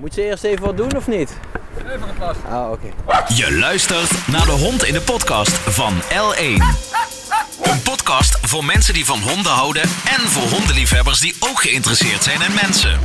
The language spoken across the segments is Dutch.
Moet je eerst even wat doen of niet? Even een plas. Ah, oké. Je luistert naar de Hond in de Podcast van L1. Een podcast voor mensen die van honden houden en voor hondenliefhebbers die ook geïnteresseerd zijn in mensen.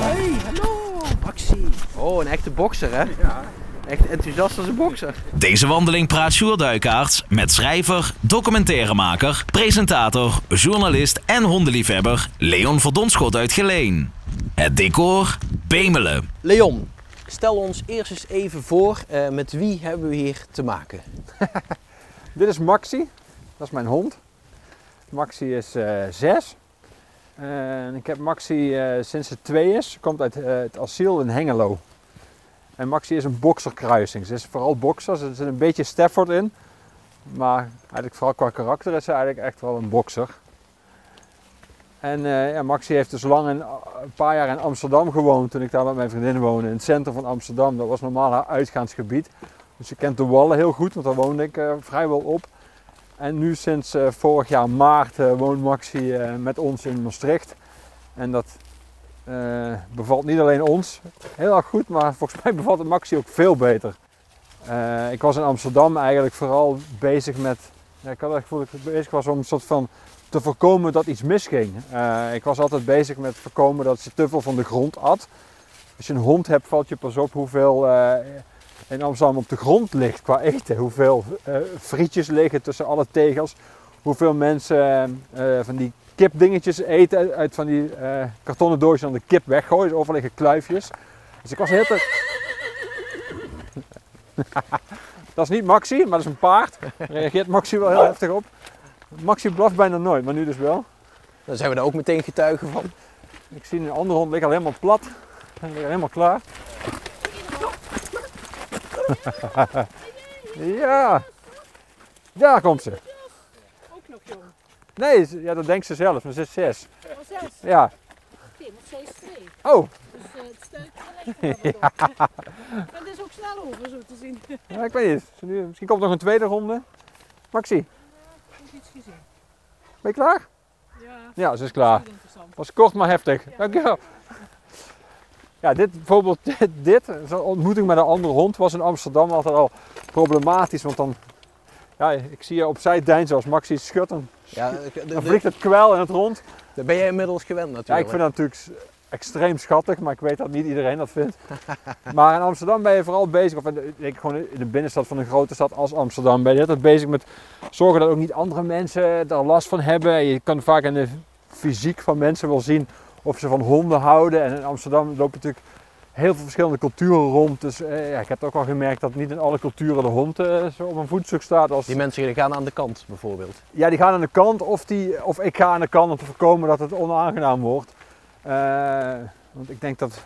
Hey, hallo, Maxi. Oh, een echte bokser, hè? Ja. Echt enthousiast als een bokser. Deze wandeling praat Sjoerd Duikaerts met schrijver, documentairemaker, presentator, journalist en hondenliefhebber Leon Verdonschot uit Geleen. Het decor Bemelen. Leon, stel ons eerst eens even voor, eh, met wie hebben we hier te maken? Dit is Maxi. Dat is mijn hond. Maxi is eh, zes. En ik heb Maxi eh, sinds ze twee is. Ze komt uit eh, het asiel in Hengelo. En Maxi is een bokserkruising. Ze is vooral bokser. Er zit een beetje Stafford in. Maar eigenlijk vooral qua karakter is ze eigenlijk echt wel een bokser. En eh, ja, Maxi heeft dus lang in, een paar jaar in Amsterdam gewoond. Toen ik daar met mijn vriendin woonde. In het centrum van Amsterdam. Dat was normaal haar uitgaansgebied. Dus je kent de Wallen heel goed, want daar woonde ik eh, vrijwel op. En nu sinds eh, vorig jaar maart eh, woont Maxi eh, met ons in Maastricht. En dat eh, bevalt niet alleen ons heel erg goed, maar volgens mij bevalt het Maxi ook veel beter. Eh, ik was in Amsterdam eigenlijk vooral bezig met, ik had het gevoel dat ik bezig was om een soort van te voorkomen dat iets misging. Eh, ik was altijd bezig met voorkomen dat ze te veel van de grond at. Als je een hond hebt, valt je pas op hoeveel eh, in Amsterdam op de grond ligt qua eten. Hoeveel eh, frietjes liggen tussen alle tegels. Hoeveel mensen van die kipdingetjes eten uit- van die kartonnen doosjes en de kip weggooien. Dus overal kluifjes. Dus ik was heel tijd... dat is niet Maxi, maar dat is een paard. Daar reageert Maxi wel heel heftig op. Maxi blaft bijna nooit, maar nu dus wel. Dan zijn we daar ook meteen getuigen van. Ik zie een andere hond liggen al helemaal plat. En helemaal klaar. ja. Daar komt ze. Ook nog jong. Nee, ja, dat denkt ze zelf, maar ze is zes. Oh, zes. Ja. Oké, maar zij is twee. Oh, Dus eh, het wel wel wat op. Maar het is ook snel over, zo te zien. Ik ja, ik weet niet. Misschien komt nog een tweede ronde. Maxi, ben heb iets gezien. Je klaar? Ja, Ja, ze is klaar. Was kort maar heftig. Dankjewel. Ja, dit bijvoorbeeld, dit, dit, zo'n ontmoeting met een andere hond was in Amsterdam altijd al problematisch. Want dan, ja, ik zie je opzij deinzen als Maxi schudt. Dan, Ja, dan vliegt het kwel in het rond. daar ben jij inmiddels gewend Ja, natuurlijk. ik vind dat natuurlijk extreem schattig, maar ik weet dat niet iedereen dat vindt. maar in Amsterdam ben je vooral bezig, of ik gewoon in de binnenstad van een grote stad als Amsterdam, ben je altijd bezig met zorgen dat ook niet andere mensen daar last van hebben. Je kan vaak in de fysiek van mensen wel zien of ze van honden houden. En in Amsterdam lopen natuurlijk heel veel verschillende culturen rond. Dus eh, ja, ik heb ook wel gemerkt dat niet in alle culturen de hond eh, zo op een voetstuk staat als... Die mensen die gaan aan de kant bijvoorbeeld. Ja, die gaan aan de kant of, die, of ik ga aan de kant om te voorkomen dat het onaangenaam wordt. Eh, want ik denk dat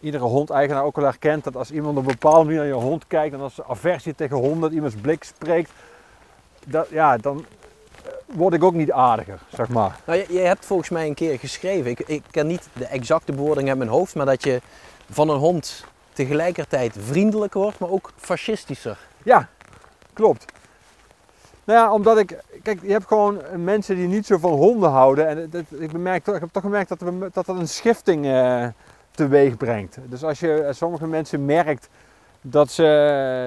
iedere hondeigenaar ook wel herkent dat als iemand op een bepaalde manier naar je hond kijkt en als ze aversie tegen honden, dat iemands blik spreekt, dat, ja, dan eh, word ik ook niet aardiger, zeg maar. Nou, jij, jij hebt volgens mij een keer geschreven, ik, ik ken niet de exacte bewoording uit mijn hoofd, maar dat je van een hond tegelijkertijd vriendelijk wordt, maar ook fascistischer. Ja, klopt. Nou ja, omdat ik, kijk, je hebt gewoon mensen die niet zo van honden houden. En ik, bemerk, ik heb toch gemerkt dat, dat dat een schifting eh, teweeg brengt. Dus als je eh, sommige mensen merkt dat ze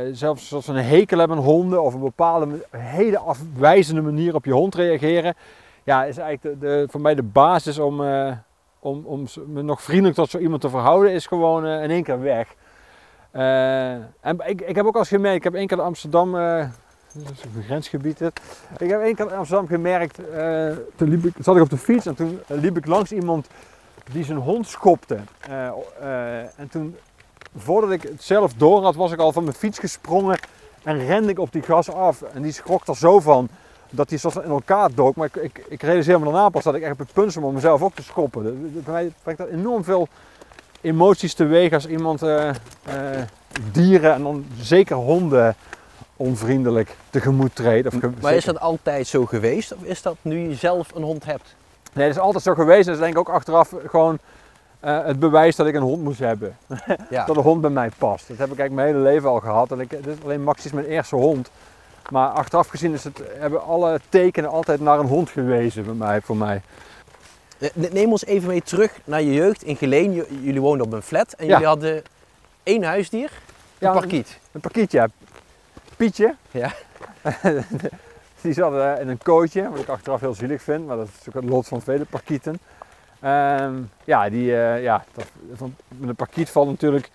eh, zelfs zelfs een hekel hebben aan honden of een bepaalde hele afwijzende manier op je hond reageren. Ja, is eigenlijk de, voor mij de basis om, eh, om, om me nog vriendelijk tot zo iemand te verhouden, is gewoon eh, in één keer weg. Eh, en ik, ik heb ook al eens gemerkt, ik heb één keer in Amsterdam, dat is een grensgebied. Ik heb één keer in Amsterdam gemerkt, eh, toen zat ik op de fiets en toen eh, liep ik langs iemand die zijn hond schopte. Eh, en toen, voordat ik het zelf door had, was ik al van mijn fiets gesprongen en rende ik op die gas af. En die schrok er zo van dat hij in elkaar dook. Maar ik, ik, ik realiseerde me daarna pas dat ik echt op het punt om mezelf ook te schoppen. De- Bij mij brengt dat enorm veel emoties teweeg als iemand dieren en dan zeker honden onvriendelijk tegemoet treedt. Of Maar is dat altijd zo geweest of is dat nu je zelf een hond hebt? Nee, dat is altijd zo geweest. Dat is denk ik ook achteraf gewoon eh, het bewijs dat ik een hond moest hebben. Ja. Dat een hond bij mij past. Dat heb ik eigenlijk mijn hele leven al gehad. En ik, dit is alleen Max is mijn eerste hond. Maar achteraf gezien is het, hebben alle tekenen altijd naar een hond gewezen bij mij, voor mij. Ne- Neem ons even mee terug naar je jeugd in Geleen. J- jullie woonden op een flat en Ja. jullie hadden één huisdier, een Ja, parkiet. Een parkietje. ja. Pietje. Ja. Die zat eh, in een kootje, wat ik achteraf heel zielig vind, maar dat is ook het lot van vele parkieten. Ehm, ja, die, eh, ja dat, van, met een parkiet valt natuurlijk,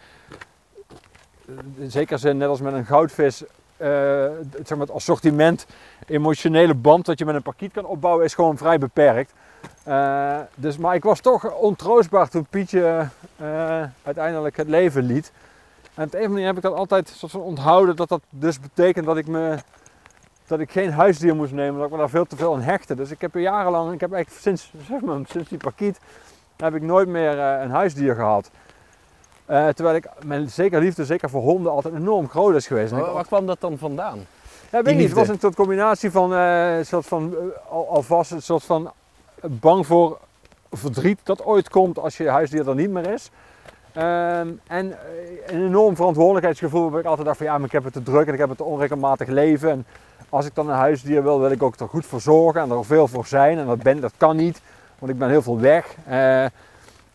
eh, in zekere zin net als met een goudvis, het, zeg maar, het assortiment, emotionele band dat je met een parkiet kan opbouwen is gewoon vrij beperkt. Dus, maar ik was toch ontroostbaar toen Pietje uiteindelijk het leven liet. En op de een of andere manier heb ik dat altijd soort van onthouden dat dat dus betekent dat ik me dat ik geen huisdier moest nemen, dat ik me daar veel te veel aan hechtte. Dus ik heb er jarenlang, ik heb eigenlijk sinds, zeg maar, sinds die parkiet, heb ik nooit meer eh, een huisdier gehad. Eh, terwijl ik mijn zeker liefde, zeker voor honden, altijd enorm groot is geweest. Waar, waar kwam dat dan vandaan? ja, weet ik niet. Het was een soort combinatie van, een soort van al, alvast een soort van bang voor verdriet dat ooit komt als je huisdier er niet meer is. Ehm, en eh, een enorm verantwoordelijkheidsgevoel waarbij ik altijd dacht van ja, maar ik heb het te druk en ik heb het te onregelmatig leven. En als ik dan een huisdier wil, wil ik ook er goed voor zorgen en er veel voor zijn. En dat, ben, dat kan niet, want ik ben heel veel weg. Eh,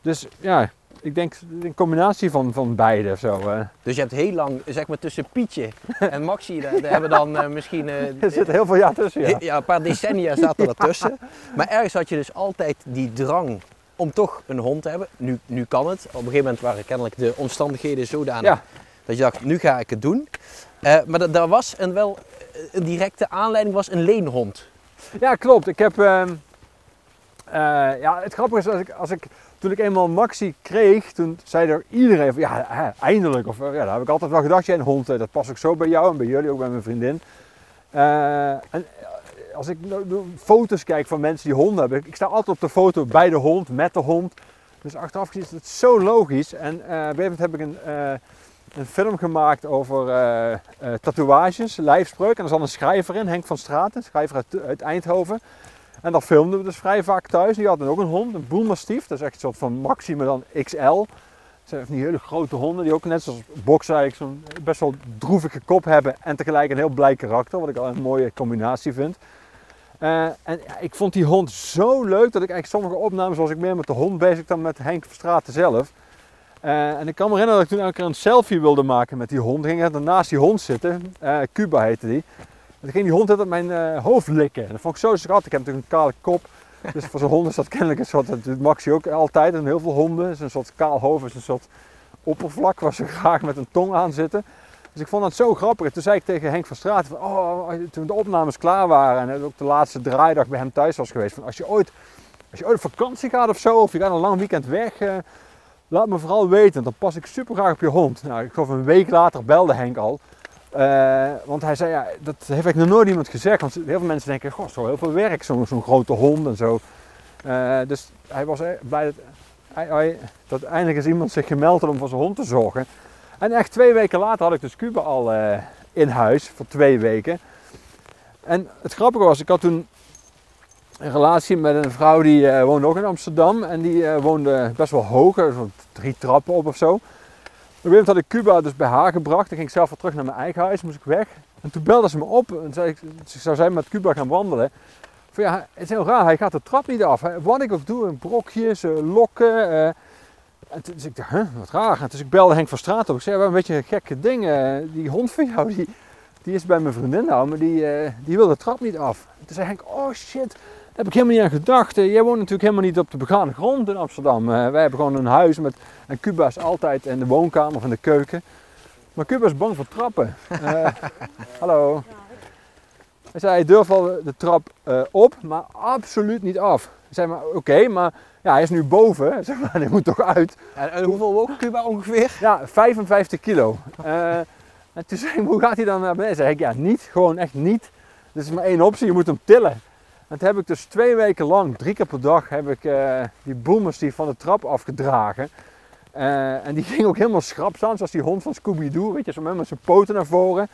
dus ja, ik denk een combinatie van, van beide of zo. eh. Dus je hebt heel lang, zeg maar tussen Pietje en Maxi, daar, daar hebben dan misschien Er zit heel veel jaar tussen, ja. ja, een paar decennia zaten ertussen. Maar ergens had je dus altijd die drang om toch een hond te hebben. Nu, nu kan het. Op een gegeven moment waren kennelijk de omstandigheden zodanig Ja. dat je dacht, nu ga ik het doen. Eh, maar dat, daar was een wel eh, een directe aanleiding, was een leenhond. Ja, klopt. Ik heb. ehm, eh, ja, het grappige is, als ik, als ik, toen ik eenmaal Maxi kreeg, toen zei er iedereen van ja, eindelijk. Of, ja, daar heb ik altijd wel gedacht, jij een hond, dat past ook zo bij jou en bij jullie, ook bij mijn vriendin. En als ik nou door foto's kijk van mensen die honden hebben, ik sta altijd op de foto bij de hond, met de hond. Dus achteraf gezien is het zo logisch. En eh, op een gegeven moment heb ik een, eh, een film gemaakt over eh, tatoeages, lijfspreuk. En er zat een schrijver in, Henk van Straten, schrijver uit, Eindhoven. En dat filmden we dus vrij vaak thuis. Die had dan ook een hond, een boelmastief. Dat is echt een soort van maxi, maar dan XL. Dat zijn van die hele grote honden die ook net zoals Box eigenlijk zo'n best wel droevige kop hebben. En tegelijk een heel blij karakter, wat ik al een mooie combinatie vind. Eh, en ik vond die hond zo leuk dat ik eigenlijk sommige opnames was ik meer met de hond bezig dan met Henk van Straten zelf. Eh, en ik kan me herinneren dat ik toen elke keer een selfie wilde maken met die hond. Ging ik naast die hond zitten, Eh, Cuba heette die. En toen ging die hond altijd mijn hoofd likken. En dat vond ik zo schattig. Ik heb natuurlijk een kale kop. Dus voor zo'n hond is dat kennelijk een soort, dat doet Maxi ook altijd. En heel veel honden. Het is een soort kaal hoofd, is een soort oppervlak waar ze graag met een tong aan zitten. Dus ik vond dat zo grappig. Toen zei ik tegen Henk van Straten, van, oh, toen de opnames klaar waren en ook de laatste draaidag bij hem thuis was geweest. Van, als, je ooit, als je ooit op vakantie gaat of zo, of je gaat een lang weekend weg, eh, laat me vooral weten. Dan pas ik super graag op je hond. Nou, ik geloof een week later belde Henk al. Eh, want hij zei, ja, dat heeft eigenlijk nog nooit iemand gezegd. Want heel veel mensen denken, goh, zo heel veel werk, zo'n grote hond en zo. Eh, dus hij was blij dat, hij- dat eindelijk eens iemand zich gemeld had om voor zijn hond te zorgen. En echt twee weken later had ik dus Cuba al eh, in huis, voor twee weken. En het grappige was, ik had toen een relatie met een vrouw die eh, woonde ook in Amsterdam. En die eh, woonde best wel hoog, zo'n drie trappen op of zo. Op een gegeven had ik Cuba dus bij haar gebracht. Dan ging ik zelf weer terug naar mijn eigen huis, moest ik weg. En toen belde ze me op en zei ik, ze zou zij met Cuba gaan wandelen. Van ja, het is heel raar, hij gaat de trap niet af. Wat ik ook doe, een brokjes, lokken. En toen dus ik dacht, huh, wat raar. En dus ik belde Henk van Straat op. Ik zei, wel een beetje een gekke ding. eh, die hond van jou, die, die is bij mijn vriendin nou, maar die, eh, die wil de trap niet af. En toen zei Henk, oh shit, daar heb ik helemaal niet aan gedacht. Eh, jij woont natuurlijk helemaal niet op de begane grond in Amsterdam. Eh, wij hebben gewoon een huis met, en Cuba is altijd in de woonkamer of in de keuken. Maar Cuba is bang voor trappen. Hallo. Hij zei, hij durft wel de trap op, maar absoluut niet af. Zei, maar oké, maar ja, hij is nu boven. Zeg maar, hij moet toch uit. En, en hoeveel woog Cuba ongeveer? Ja, 55 kilo. Eh, en toen zei ik, hoe gaat hij dan naar beneden? Zei ik, ja, niet. Gewoon echt niet. Er is maar één optie, je moet hem tillen. En toen heb ik dus twee weken lang, drie keer per dag, heb ik eh, die boemers die van de trap afgedragen. Eh, en die ging ook helemaal schrap staan, zoals die hond van Scooby-Doo, weet je, zo met met zijn poten naar voren.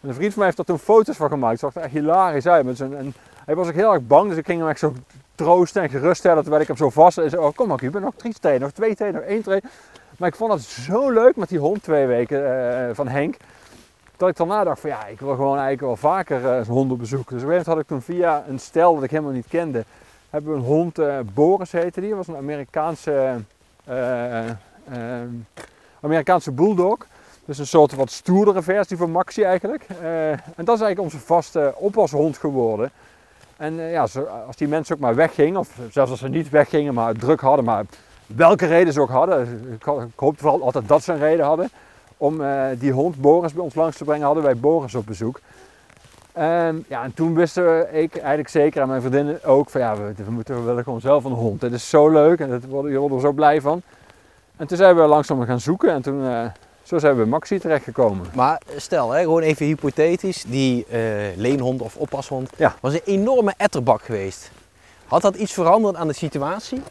En een vriend van mij heeft daar toen foto's van gemaakt. Zag er echt hilarisch uit. Met zijn, en hij was ook heel erg bang, dus ik ging hem echt zo troosten en geruststellen terwijl ik hem zo vast en zei, oh kom maar, je bent nog drie treden, nog twee treden, nog één treden. Maar ik vond het zo leuk met die hond twee weken eh, van Henk. Dat ik daarna dacht van ja, ik wil gewoon eigenlijk wel vaker eh, zo'n hondenbezoek. Dus op een had ik toen via een stel dat ik helemaal niet kende, hebben we een hond, eh, Boris heette die. Was een Amerikaanse, Amerikaanse bulldog. Dus een soort wat stoerdere versie van Maxi eigenlijk. En dat is eigenlijk onze vaste oppashond geworden. En eh, ja, als die mensen ook maar weggingen, of zelfs als ze niet weggingen, maar het druk hadden, maar welke reden ze ook hadden. Ik, ho- ik hoopte vooral altijd dat ze een reden hadden om eh, die hond Boris bij ons langs te brengen, hadden wij Boris op bezoek. Ehm, ja, en toen wisten ik eigenlijk zeker en mijn vriendinnen ook, van ja, we, moeten, we gewoon zelf een hond. Dit is zo leuk en dat worden, je wordt er zo blij van. En toen zijn we langzaam gaan zoeken en toen, eh, zo zijn we bij Maxi terechtgekomen. Maar stel, hè, gewoon even hypothetisch, die eh, leenhond of oppashond Ja. was een enorme etterbak geweest. Had dat iets veranderd aan de situatie?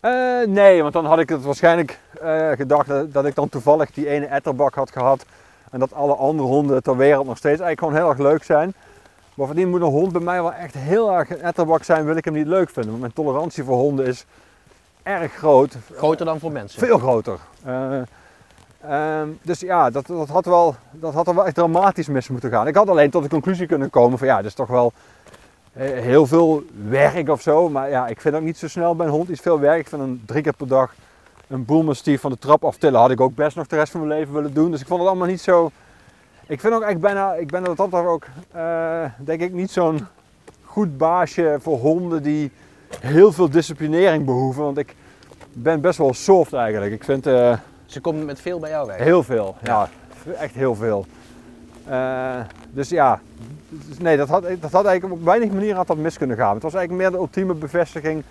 Eh, nee, want dan had ik het waarschijnlijk eh, gedacht dat, dat ik dan toevallig die ene etterbak had gehad. En dat alle andere honden ter wereld nog steeds eigenlijk gewoon heel erg leuk zijn. Bovendien moet een hond bij mij wel echt heel erg een etterbak zijn, wil ik hem niet leuk vinden. Want mijn tolerantie voor honden is erg groot. Groter dan voor mensen. Veel groter. Eh, ehm, dus ja, dat, dat, had wel, dat had er wel echt dramatisch mis moeten gaan. Ik had alleen tot de conclusie kunnen komen van ja, dit is toch wel eh, heel veel werk of zo. Maar ja, ik vind ook niet zo snel bij een hond iets veel werk. Ik vind een drie keer per dag een boelmastief van de trap aftillen had ik ook best nog de rest van mijn leven willen doen. Dus ik vond het allemaal niet zo... Ik vind ook echt bijna, ik ben dat betreft ook, eh, denk ik, niet zo'n goed baasje voor honden die heel veel disciplinering behoeven. Want ik ben best wel soft eigenlijk. Ik vind eh, Ze komt met veel bij jou weg. heel veel, ja, echt heel veel. Eh, dus ja, dus nee, dat had, dat had eigenlijk op weinig manieren had dat mis kunnen gaan. Het was eigenlijk meer de ultieme bevestiging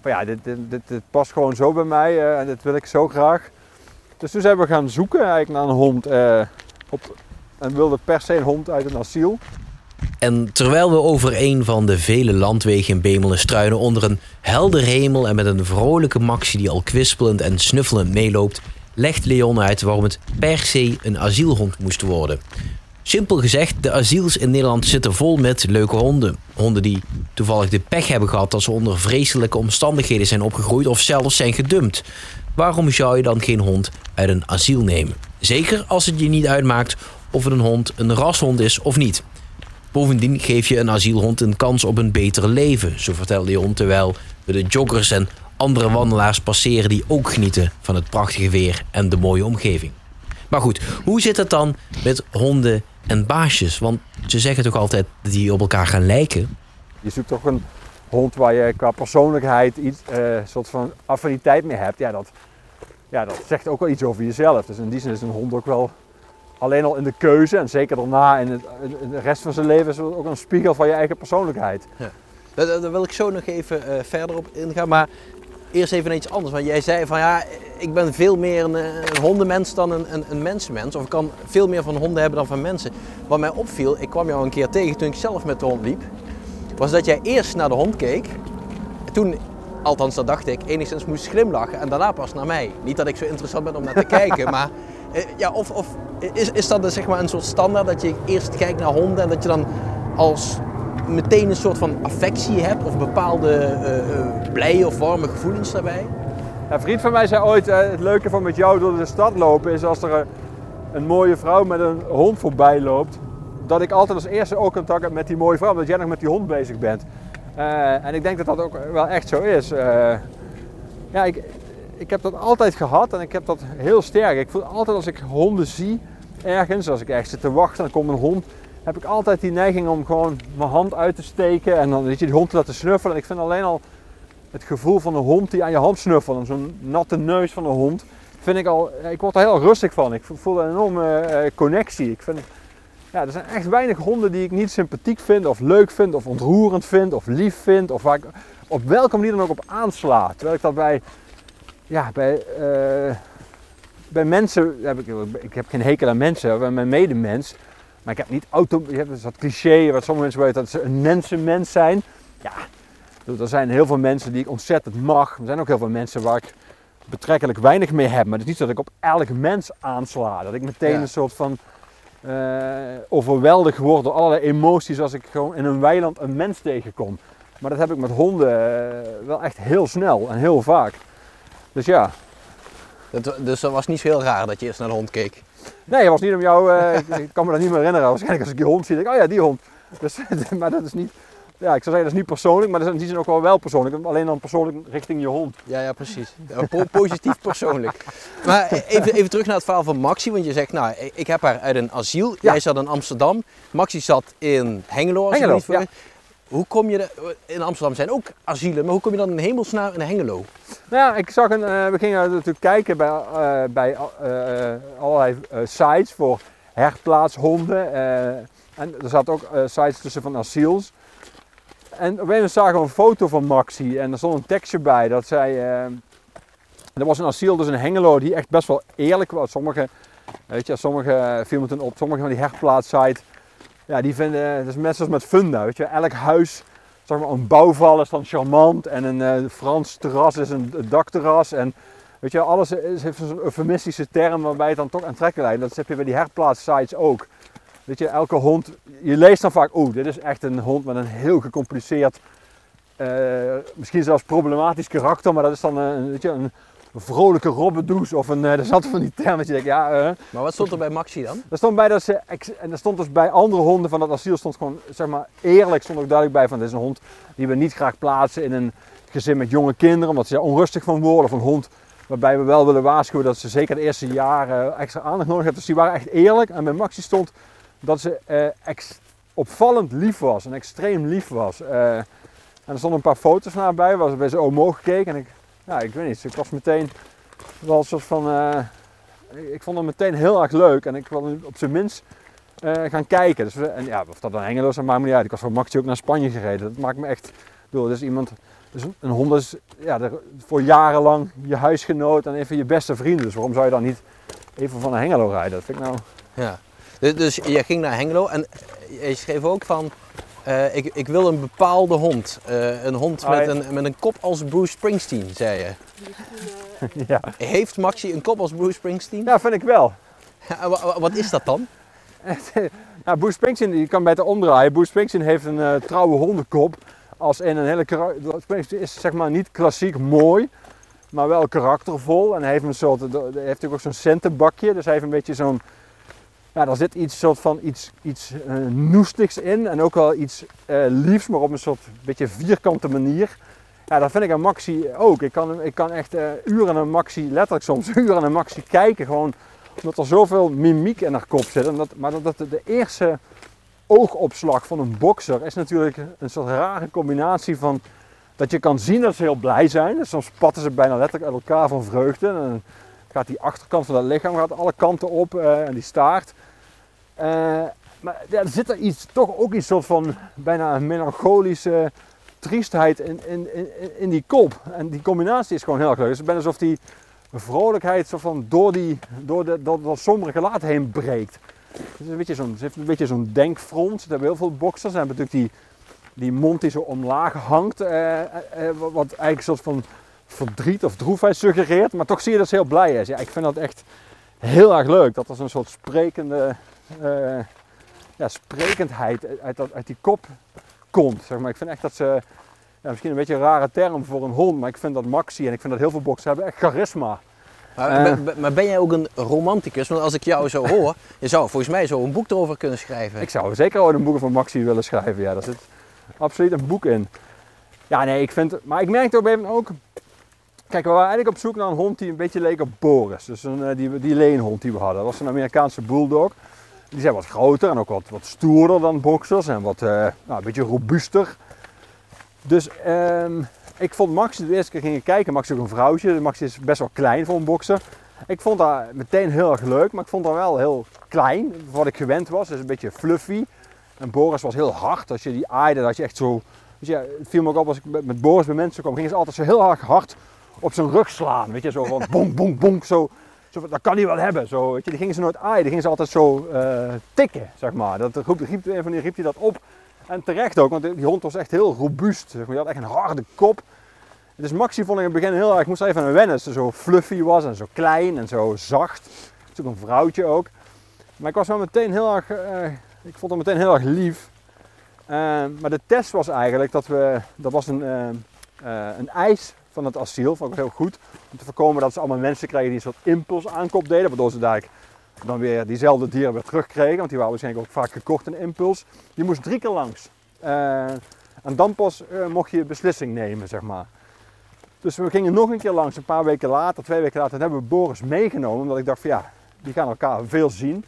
van ja, dit, dit, dit, dit past gewoon zo bij mij eh, en dit wil ik zo graag. Dus toen zijn we gaan zoeken eigenlijk naar een hond eh, op, en wilde per se een hond uit een asiel. En terwijl we over een van de vele landwegen in Bemelen struinen onder een helder hemel en met een vrolijke Maxi die al kwispelend en snuffelend meeloopt, legt Leon uit waarom het per se een asielhond moest worden. Simpel gezegd, de asiels in Nederland zitten vol met leuke honden. Honden die toevallig de pech hebben gehad dat ze onder vreselijke omstandigheden zijn opgegroeid of zelfs zijn gedumpt. Waarom zou je dan geen hond uit een asiel nemen? Zeker als het je niet uitmaakt of het een hond een rashond is of niet. Bovendien geef je een asielhond een kans op een beter leven, zo vertelt Leon terwijl we de joggers en andere wandelaars passeren die ook genieten van het prachtige weer en de mooie omgeving. Maar goed, hoe zit het dan met honden en baasjes? Want ze zeggen toch altijd dat die op elkaar gaan lijken? Je zoekt toch een hond waar je qua persoonlijkheid iets, eh, een soort van affiniteit mee hebt. Ja dat, ja, dat zegt ook wel iets over jezelf. Dus in die zin is een hond ook wel alleen al in de keuze en zeker daarna in, het, in de rest van zijn leven is het ook een spiegel van je eigen persoonlijkheid. Daar, daar- daar wil ik zo nog even eh, verder op ingaan. Maar eerst even naar iets anders. Want jij zei van ja, ik ben veel meer een, een hondenmens dan een, een, een mensenmens. Of ik kan veel meer van honden hebben dan van mensen. Wat mij opviel, ik kwam jou een keer tegen toen ik zelf met de hond liep. Was dat jij eerst naar de hond keek. En toen, althans dat dacht ik, enigszins moest glimlachen. En daarna pas naar mij. Niet dat ik zo interessant ben om naar te kijken. Maar eh, ja, of, of is, is dat dus, zeg maar een soort standaard dat je eerst kijkt naar honden. En dat je dan als meteen een soort van affectie hebt of bepaalde eh, blije of warme gevoelens daarbij? Een vriend van mij zei ooit, eh, het leuke van met jou door de stad lopen is als er een, mooie vrouw met een hond voorbij loopt, dat ik altijd als eerste ook contact heb met die mooie vrouw, omdat jij nog met die hond bezig bent. En ik denk dat dat ook wel echt zo is. Ja, ik, ik heb dat altijd gehad en ik heb dat heel sterk. Ik voel altijd als ik honden zie ergens, als ik ergens zit te wachten en er komt een hond, heb ik altijd die neiging om gewoon mijn hand uit te steken en dan weet je, die hond te laten snuffelen. En ik vind alleen al het gevoel van een hond die aan je hand snuffelt en zo'n natte neus van een hond, vind ik al, ik word er heel rustig van. Ik voel een enorme eh, connectie. Ik vind, ja, er zijn echt weinig honden die ik niet sympathiek vind of leuk vind of ontroerend vind of lief vind of waar ik op welke manier dan ook op aansla. Terwijl ik dat bij, ja, bij, eh, bij mensen, heb ik, ik heb geen hekel aan mensen, bij mijn medemens, maar ik heb niet auto, je hebt dus dat cliché wat sommige mensen weten dat ze een mensenmens zijn. Ja, er zijn heel veel mensen die ik ontzettend mag. Er zijn ook heel veel mensen waar ik betrekkelijk weinig mee heb. Maar het is niet dat ik op elk mens aansla. Dat ik meteen Ja. een soort van eh overweldigd word door allerlei emoties als ik gewoon in een weiland een mens tegenkom. Maar dat heb ik met honden eh, wel echt heel snel en heel vaak. Dus ja. Dat, dus dat was niet zo heel raar dat je eerst naar de hond keek. Nee, het was niet om jou, eh, ik, ik kan me dat niet meer herinneren. Waarschijnlijk als ik die hond zie, denk ik, oh ja, die hond. Dus, maar dat is niet, ja, ik zou zeggen dat is niet persoonlijk, maar dat is in die zin ook wel wel persoonlijk. Alleen dan persoonlijk richting je hond. Ja, ja, precies. Ja, po- positief persoonlijk. Maar even, even terug naar het verhaal van Maxi. Want je zegt, nou, ik- heb haar uit een asiel. Ja. Jij zat in Amsterdam. Maxi zat in Hengelo. Als Hengelo, vergis. Hoe kom je... In Amsterdam zijn ook asielen. Maar hoe kom je dan in hemelsnaam in Hengelo? Nou ja, ik zag een, eh, we gingen natuurlijk kijken bij, eh, bij eh, allerlei sites voor herplaatshonden. en er zaten ook sites tussen van asiels. En op een moment zagen we een foto van Maxi en er stond een tekstje bij dat eh, er was een asiel dus in Hengelo die echt best wel eerlijk was. Sommige, weet je, sommige viel me op, sommige van die herplaatssites, ja, die vinden, het is net zoals met Funda, weet je. Elk huis, zeg maar, een bouwval is dan charmant en een eh, Frans terras is een dakterras. En weet je, alles is, heeft zo'n eufemistische term waarbij het dan toch aantrekkelijk lijkt. Dat heb je bij die herplaatssites ook. Weet je, elke hond, je leest dan vaak, oeh, dit is echt een hond met een heel gecompliceerd, eh, misschien zelfs problematisch karakter, maar dat is dan een, weet je, een vrolijke robbedoes of een, eh, er zat van die term dat je denkt, ja, eh, Maar wat stond er bij Maxi dan? er stond bij dat ze, en er stond dus bij andere honden van dat asiel stond gewoon, zeg maar, eerlijk stond ook duidelijk bij van dit is een hond die we niet graag plaatsen in een gezin met jonge kinderen, omdat ze er onrustig van worden. Of een hond waarbij we wel willen waarschuwen dat ze zeker de eerste jaren extra aandacht nodig hebben. Dus die waren echt eerlijk. En bij Maxi stond dat ze eh, opvallend lief was en extreem lief was. Eh, en er stonden een paar foto's van haar bij, waar ze bij zijn oom gekeken. En ik, ja, ik weet niet, ik was meteen wel een soort van... eh, ik- vond het meteen heel erg leuk en ik wilde op zijn minst eh, gaan kijken. Dus, en ja, of dat dan Hengelo is, dat maakt me niet uit. Ik was voor Maxi ook naar Spanje gereden. Dat maakt me echt... Bedoel, dus iemand... Dus een- hond is ja, voor jarenlang je huisgenoot en even je beste vrienden. Dus waarom zou je dan niet even van een Hengelo rijden? Dat vind ik nou... Ja. Dus, dus je ging naar Hengelo en je schreef ook van... eh, ik, ik wil een bepaalde hond. Eh, een hond met, ja. een, met een kop als Bruce Springsteen, zei je. Ja. Heeft Maxi een kop als Bruce Springsteen? ja, vind ik wel. Wat is dat dan? Ja, Bruce Springsteen, je kan beter omdraaien. Bruce Springsteen heeft een eh, trouwe hondenkop. Als in een hele Springsteen is zeg maar niet klassiek mooi, maar wel karaktervol. En hij heeft een soort, hij heeft natuurlijk ook zo'n centenbakje. Dus hij heeft een beetje zo'n, ja, daar zit iets soort van iets, iets eh, noestigs in. En ook wel iets eh, liefs, maar op een soort beetje vierkante manier. Ja, dat vind ik aan Maxi ook. Ik kan, ik kan echt eh, uren aan Maxi, letterlijk soms uren aan Maxi kijken. Gewoon omdat er zoveel mimiek in haar kop zit. En dat, maar dat, dat de, eerste oogopslag van een bokser is natuurlijk een soort rare combinatie van dat je kan zien dat ze heel blij zijn. Soms spatten ze bijna letterlijk uit elkaar van vreugde. En gaat die achterkant van dat lichaam gaat alle kanten op eh, en die staart. Eh, maar ja, er zit er iets, toch ook iets soort van bijna een melancholische triestheid in, in, in, in die kop. En die combinatie is gewoon heel erg leuk. Het is alsof die vrolijkheid zo van door, die, door, de, door dat sombere gelaat heen breekt. Het, is een beetje zo'n, ze heeft een beetje zo'n denkfront. Er hebben heel veel boxers. Ze hebben natuurlijk die, die mond die zo omlaag hangt. eh, eh, wat eigenlijk een soort van verdriet of droefheid suggereert. Maar toch zie je dat ze heel blij is. Ja, ik vind dat echt heel erg leuk. Dat er zo'n soort sprekende eh, ja, sprekendheid uit, dat, uit die kop komt. Zeg maar. Ik vind echt dat ze... Ja, misschien een beetje een rare term voor een hond, maar ik vind dat Maxi en ik vind dat heel veel boxers hebben echt charisma. Maar, Eh. maar ben jij ook een romanticus? Want als ik jou zo hoor, je zou volgens mij zo een boek erover kunnen schrijven. Ik zou zeker ooit een boek van Maxi willen schrijven. Ja, daar zit absoluut een boek in. Ja, nee, ik vind... Maar ik een gegeven moment ook... Kijk, we waren eigenlijk op zoek naar een hond die een beetje leek op Boris. Dus een, eh, die, die leenhond die we hadden. Dat was een Amerikaanse bulldog. Die zijn wat groter en ook wat, wat stoerder dan boxers. En wat, eh, nou, een beetje robuuster. Dus ehm, ik vond Maxi, de eerste keer gingen kijken, Maxi is ook een vrouwtje. Maxi is best wel klein voor een bokser. Ik vond haar meteen heel erg leuk, maar ik vond haar wel heel klein, wat ik gewend was. Dus een beetje fluffy. En Boris was heel hard. Als je die aaide, dat je echt zo... Dus ja, het viel me ook op als ik met Boris bij mensen kwam, gingen ze altijd zo heel erg hard op zijn rug slaan. Weet je, zo van bonk, bonk, bonk. Zo, zo, dat kan hij wel hebben. Zo, weet je, die gingen ze nooit aaien, die gingen ze altijd zo eh, tikken, zeg maar. Dat riep, een van die riep hij dat op. En terecht ook, want die hond was echt heel robuust. Zeg. Die had echt een harde kop. Dus Maxi vond ik in het begin heel erg, ik moest even aan wennen. Ze zo fluffy was en zo klein en zo zacht. Het is ook een vrouwtje ook. Maar ik was wel meteen heel erg, eh, ik vond hem meteen heel erg lief. Eh, maar de test was eigenlijk dat we, dat was een, een eis van het asiel, vond ik heel goed. Om te voorkomen dat ze allemaal mensen kregen die een soort impuls aankoop deden. Waardoor ze daar dan weer diezelfde dieren weer terugkregen. Want die waren waarschijnlijk ook vaak gekocht in impuls. Die moest drie keer langs. Eh, En dan pas eh, mocht je beslissing nemen, zeg maar. Dus we gingen nog een keer langs, een paar weken later, twee weken later, en hebben we Boris meegenomen. Omdat ik dacht van ja, die gaan elkaar veel zien.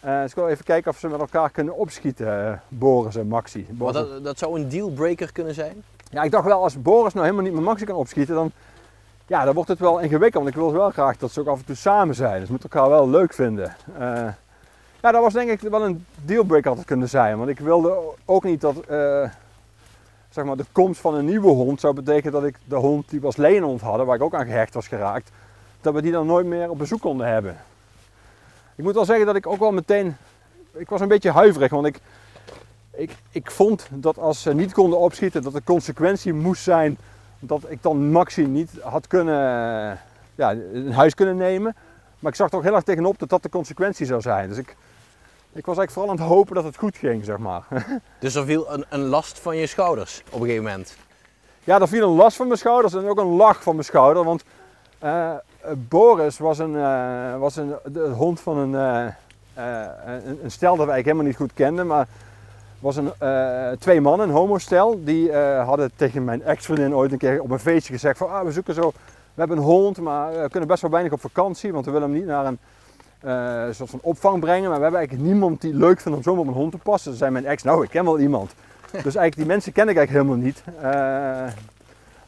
Eh, dus ik wil even kijken of ze met elkaar kunnen opschieten, Boris en Maxi. Maar dat, dat zou een dealbreaker kunnen zijn. Ja, ik dacht wel, als Boris nou helemaal niet met Maxi kan opschieten, dan, ja, dan wordt het wel ingewikkeld. Want ik wil wel graag dat ze ook af en toe samen zijn. Dus ze moeten elkaar wel leuk vinden. Eh, ja, dat was denk ik wel een dealbreaker altijd kunnen zijn. Want ik wilde ook niet dat eh, zeg maar, de komst van een nieuwe hond zou betekenen dat ik de hond die we als leenhond hadden, waar ik ook aan gehecht was geraakt, dat we die dan nooit meer op bezoek konden hebben. Ik moet wel zeggen dat ik ook wel meteen, ik was een beetje huiverig, want ik, ik, ik vond dat als ze niet konden opschieten, dat de consequentie moest zijn dat ik dan Maxi niet had kunnen, eh, ja, in huis kunnen nemen. Maar ik zag er ook heel erg tegenop dat dat de consequentie zou zijn. Dus ik, ik was eigenlijk vooral aan het hopen dat het goed ging, zeg maar. Dus er viel een, een last van je schouders op een gegeven moment. Ja, er viel een last van mijn schouders en ook een lach van mijn schouder. Want eh, eh, Boris was, een, was een, de hond van een, een, een stel dat wij eigenlijk helemaal niet goed kenden. Maar was een, eh, twee mannen, een homostel. Die eh, hadden tegen mijn ex-vriendin ooit een keer op een feestje gezegd van... Ah, we zoeken zo... We hebben een hond, maar we kunnen best wel weinig op vakantie. Want we willen hem niet naar een eh, soort van opvang brengen. Maar we hebben eigenlijk niemand die leuk vindt om zomaar op een hond te passen. Toen zei mijn ex, nou, ik ken wel iemand. Dus eigenlijk die mensen ken ik eigenlijk helemaal niet. Eh,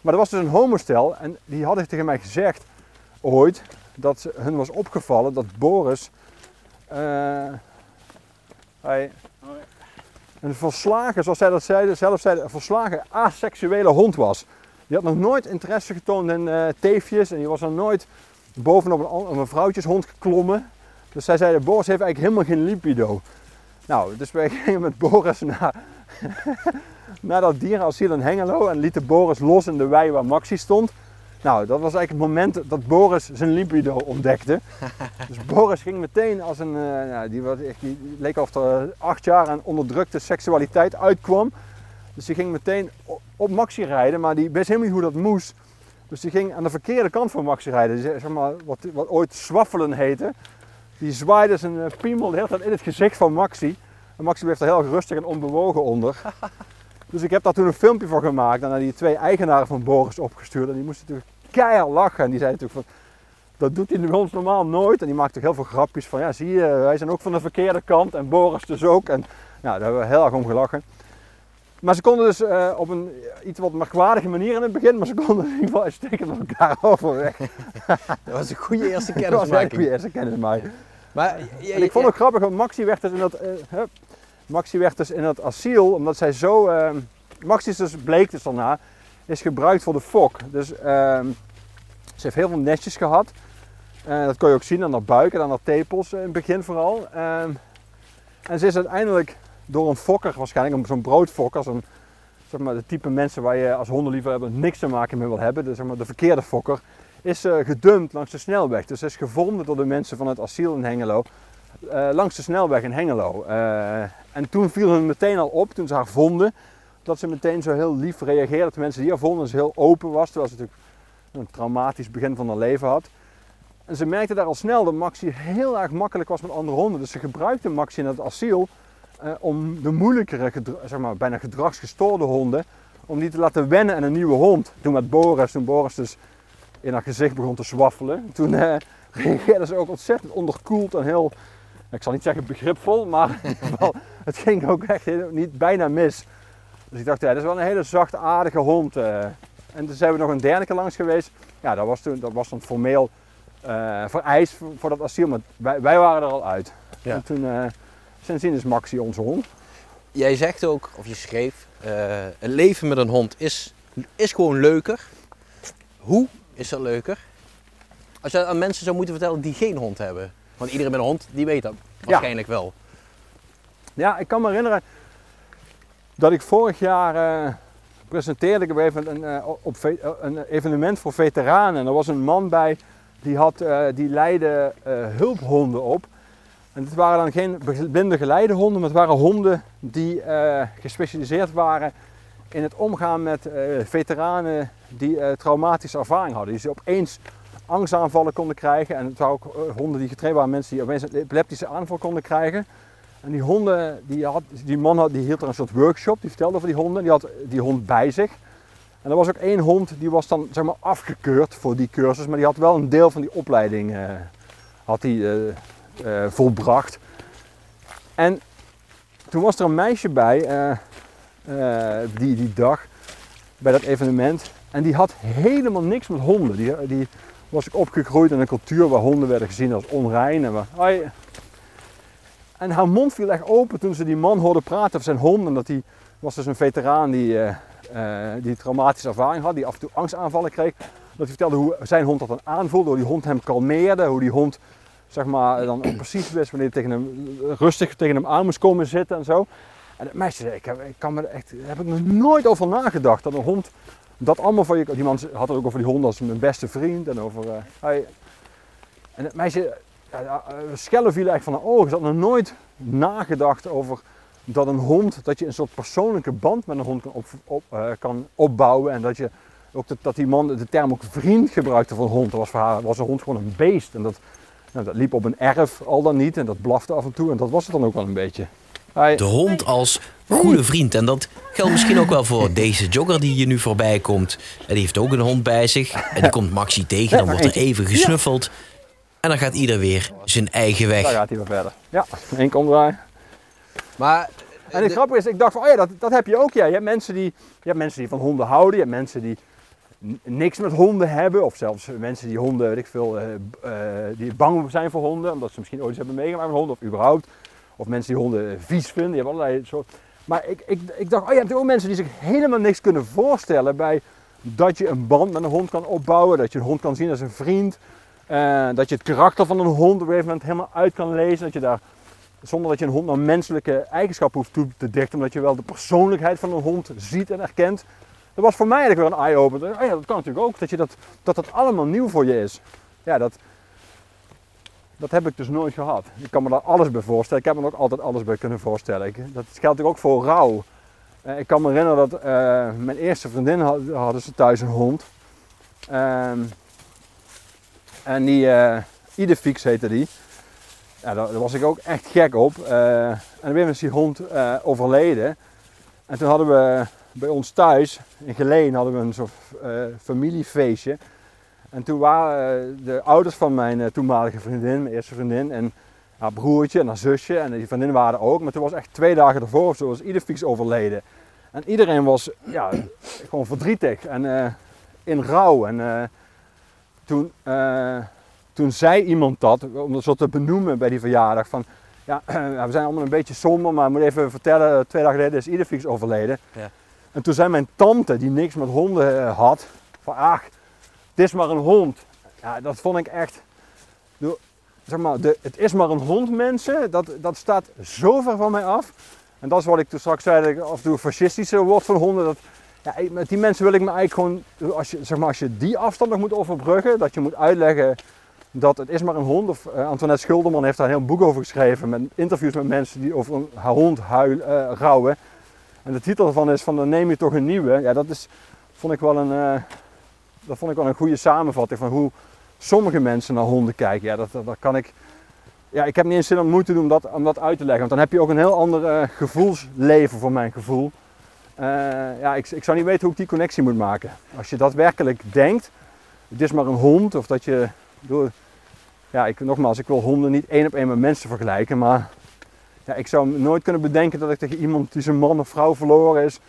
maar er was dus een homostel en die hadden tegen mij gezegd ooit dat ze- hun was opgevallen dat Boris eh, hij een verslagen, zoals zij dat zeiden, zelf zeiden, een verslagen aseksuele hond was. Die had nog nooit interesse getoond in eh, teefjes en die was nog nooit bovenop een, een vrouwtjeshond geklommen. Dus zij zeiden, Boris heeft eigenlijk helemaal geen libido. Nou, dus wij gingen met Boris naar, naar dat dierenasiel in Hengelo en lieten Boris los in de wei waar Maxi stond. Nou, dat was eigenlijk het moment dat Boris zijn libido ontdekte. Dus Boris ging meteen als een, eh, die, was echt, die leek of er eh, acht jaar aan onderdrukte seksualiteit uitkwam. Dus die ging meteen op Maxi rijden, maar die wist helemaal niet hoe dat moest. Dus die ging aan de verkeerde kant van Maxi rijden, zeg maar, wat, wat ooit zwaffelen heette. Die zwaaide zijn eh, piemel de hele tijd in het gezicht van Maxi. En Maxi bleef er heel rustig en onbewogen onder. Dus ik heb daar toen een filmpje van gemaakt en naar die twee eigenaren van Boris opgestuurd. En die moesten natuurlijk keihard lachen. En die zeiden natuurlijk van, dat doet hij bij ons normaal nooit. En die maakte ook heel veel grapjes van, ja zie je, wij zijn ook van de verkeerde kant. En Boris dus ook. En nou, daar hebben we heel erg om gelachen. Maar ze konden dus eh, op een iets wat merkwaardige manier in het begin, maar ze konden in ieder geval uitstekend met elkaar overweg. Dat was een goede eerste Dat was kennismaking. weer eerste kennismaking. Maar je- En ik vond het grappig, want Maxi werd dus in dat, eh, hup, Maxi werd dus in dat asiel, omdat zij zo, ehm, Maxi is dus, bleek dus daarna, is gebruikt voor de fok. Dus ehm, ze heeft heel veel nestjes gehad. Eh, dat kon je ook zien aan haar buik en aan haar tepels eh, in het begin vooral. Ehm, en ze is uiteindelijk door een fokker, waarschijnlijk zo'n broodfokker, zo'n, zeg maar, de type mensen waar je als hondenliefhebber niks te maken mee wil hebben, dus zeg maar, de verkeerde fokker, is eh, gedumpt langs de snelweg. Dus is gevonden door de mensen van het asiel in Hengelo langs de snelweg in Hengelo. En toen viel hun meteen al op, toen ze haar vonden, dat ze meteen zo heel lief reageerde. Dat de mensen die haar vonden, ze heel open was, terwijl ze natuurlijk een traumatisch begin van haar leven had. En ze merkte daar al snel dat Maxi heel erg makkelijk was met andere honden. Dus ze gebruikte Maxi in het asiel eh, om de moeilijkere, zeg maar, bijna gedragsgestoorde honden, om die te laten wennen aan een nieuwe hond. Toen met Boris, toen Boris dus in haar gezicht begon te zwaffelen, toen eh, reageerde ze ook ontzettend onderkoeld en heel, ik zal niet zeggen begripvol, maar het ging ook echt niet bijna mis. Dus ik dacht, ja, dat is wel een hele zachtaardige hond. eh. En toen zijn we nog een derde keer langs geweest. Ja, dat was, toen, dat was dan formeel eh, vereist voor, voor dat asiel, maar wij, wij waren er al uit. Ja. En toen, eh, sindsdien is Maxi onze hond. Jij zegt ook, of je schreef, eh, een leven met een hond is, is gewoon leuker. Hoe is dat leuker? Als je dat aan mensen zou moeten vertellen die geen hond hebben. Want iedereen met een hond, die weet dat waarschijnlijk wel. Ja, ik kan me herinneren dat ik vorig jaar eh, presenteerde ik even een, eh, op eh, een evenement voor veteranen. En er was een man bij die, had, die leidde hulphonden op. En het waren dan geen blinde geleide honden, maar het waren honden die gespecialiseerd waren in het omgaan met veteranen die traumatische ervaring hadden. Die ze opeens angstaanvallen konden krijgen. En het waren ook honden die getraind waren, mensen die opeens een epileptische aanval konden krijgen. En die honden, die, had, die man had, die hield er een soort workshop, die vertelde over die honden. Die had die hond bij zich. En er was ook één hond die was dan zeg maar afgekeurd voor die cursus, maar die had wel een deel van die opleiding eh, had die, eh, eh, volbracht. En toen was er een meisje bij die, die dag, bij dat evenement. En die had helemaal niks met honden. Die, die was opgegroeid in een cultuur waar honden werden gezien als onrein. En. En haar mond viel echt open toen ze die man hoorde praten over zijn hond. En dat die was dus een veteraan die, eh, die traumatische ervaring had, die af en toe angstaanvallen kreeg. Dat hij vertelde hoe zijn hond dat dan aanvoelde, hoe die hond hem kalmeerde, hoe die hond zeg maar, dan precies wist wanneer hij tegen hem, rustig tegen hem aan moest komen zitten en zo. En het meisje zei, ik heb, ik kan me echt, heb ik nog nooit over nagedacht, dat een hond dat allemaal van je, die man had het ook over die hond als mijn beste vriend en over, eh, hij, en het meisje, ja, eh, schellen vielen echt van haar ogen, ze had nog nooit nagedacht over dat een hond, dat je een soort persoonlijke band met een hond kan, op, op, eh, kan opbouwen en dat je ook dat, dat die man de term ook vriend gebruikte voor een hond. Dat was voor haar was een hond gewoon een beest en dat, nou, dat liep op een erf al dan niet en dat blafte af en toe en dat was het dan ook wel een beetje. De hond als goede vriend. En dat geldt misschien ook wel voor deze jogger die hier nu voorbij komt. En die heeft ook een hond bij zich. En die komt Maxi tegen. Dan wordt er even gesnuffeld. En dan gaat ieder weer zijn eigen daar weg. gaat hij weer verder. Ja, één omdraai. Maar En het grappige is, ik dacht van, oh ja, dat, dat heb je ook. Ja. Je, hebt mensen die, je hebt mensen die van honden houden. Je hebt mensen die niks met honden hebben. Of zelfs mensen die honden, weet ik veel, eh, eh, die bang zijn voor honden. Omdat ze misschien ooit eens hebben meegemaakt met honden of überhaupt. Of mensen die honden vies vinden. Je hebt allerlei soort. Maar ik, ik, ik dacht, oh ja, je hebt ook mensen die zich helemaal niks kunnen voorstellen bij dat je een band met een hond kan opbouwen. Dat je een hond kan zien als een vriend. Eh, dat je het karakter van een hond op een gegeven moment helemaal uit kan lezen. Dat je daar zonder dat je een hond naar menselijke eigenschappen hoeft toe te dichten, omdat je wel de persoonlijkheid van een hond ziet en erkent. Dat was voor mij eigenlijk weer een eye-opener. Oh ja, dat kan natuurlijk ook, dat, je dat, dat dat allemaal nieuw voor je is. Ja, dat, dat heb ik dus nooit gehad. Ik kan me daar alles bij voorstellen. Ik heb me ook altijd alles bij kunnen voorstellen. Dat geldt natuurlijk ook voor rouw. Eh, ik kan me herinneren dat eh, mijn eerste vriendin had, hadden ze thuis een hond. Ehm, en die, eh Idefix heette die. Ja, daar, was ik ook echt gek op. Eh, en moment is die hond eh, overleden. En toen hadden we bij ons thuis, in Geleen, hadden we een soort familiefeestje. En toen waren de ouders van mijn toenmalige vriendin, mijn eerste vriendin, en haar broertje en haar zusje en die vriendin waren ook. Maar toen was echt twee dagen ervoor of zo, was Idefix overleden. En iedereen was ja, gewoon verdrietig en in rouw. En toen, eh, toen zei iemand dat, om dat zo te benoemen bij die verjaardag, van ja, we zijn allemaal een beetje somber, maar ik moet even vertellen, twee dagen geleden is Idefix overleden. Ja. En toen zei mijn tante, die niks met honden eh, had, van ach, het is maar een hond. Ja, dat vond ik echt, zeg maar, de, het is maar een hond mensen, dat, dat staat zo ver van mij af. En dat is wat ik toen straks zei, dat ik af en toe een fascistische woord van honden, dat, ja, met die mensen wil ik me eigenlijk gewoon, als je, zeg maar, als je die afstand nog moet overbruggen, dat je moet uitleggen dat het is maar een hond. Of, eh, Antoinette Schulderman heeft daar een heel boek over geschreven, met interviews met mensen die over een hond huil, eh, rouwen. En de titel ervan is van dan neem je toch een nieuwe. Ja, dat is, vond ik wel een, eh, dat vond ik wel een goede samenvatting van hoe sommige mensen naar honden kijken. Ja, dat, dat, kan ik, ja, ik heb niet eens zin om moeite te doen om dat, om dat uit te leggen. Want dan heb je ook een heel ander gevoelsleven voor mijn gevoel. Eh, ja, ik, ik zou niet weten hoe ik die connectie moet maken. Als je dat werkelijk denkt, het is maar een hond. Of dat je, door, ja, ik, nogmaals, ik wil honden niet één op één met mensen vergelijken. Maar ja, ik zou nooit kunnen bedenken dat ik tegen iemand die zijn man of vrouw verloren is,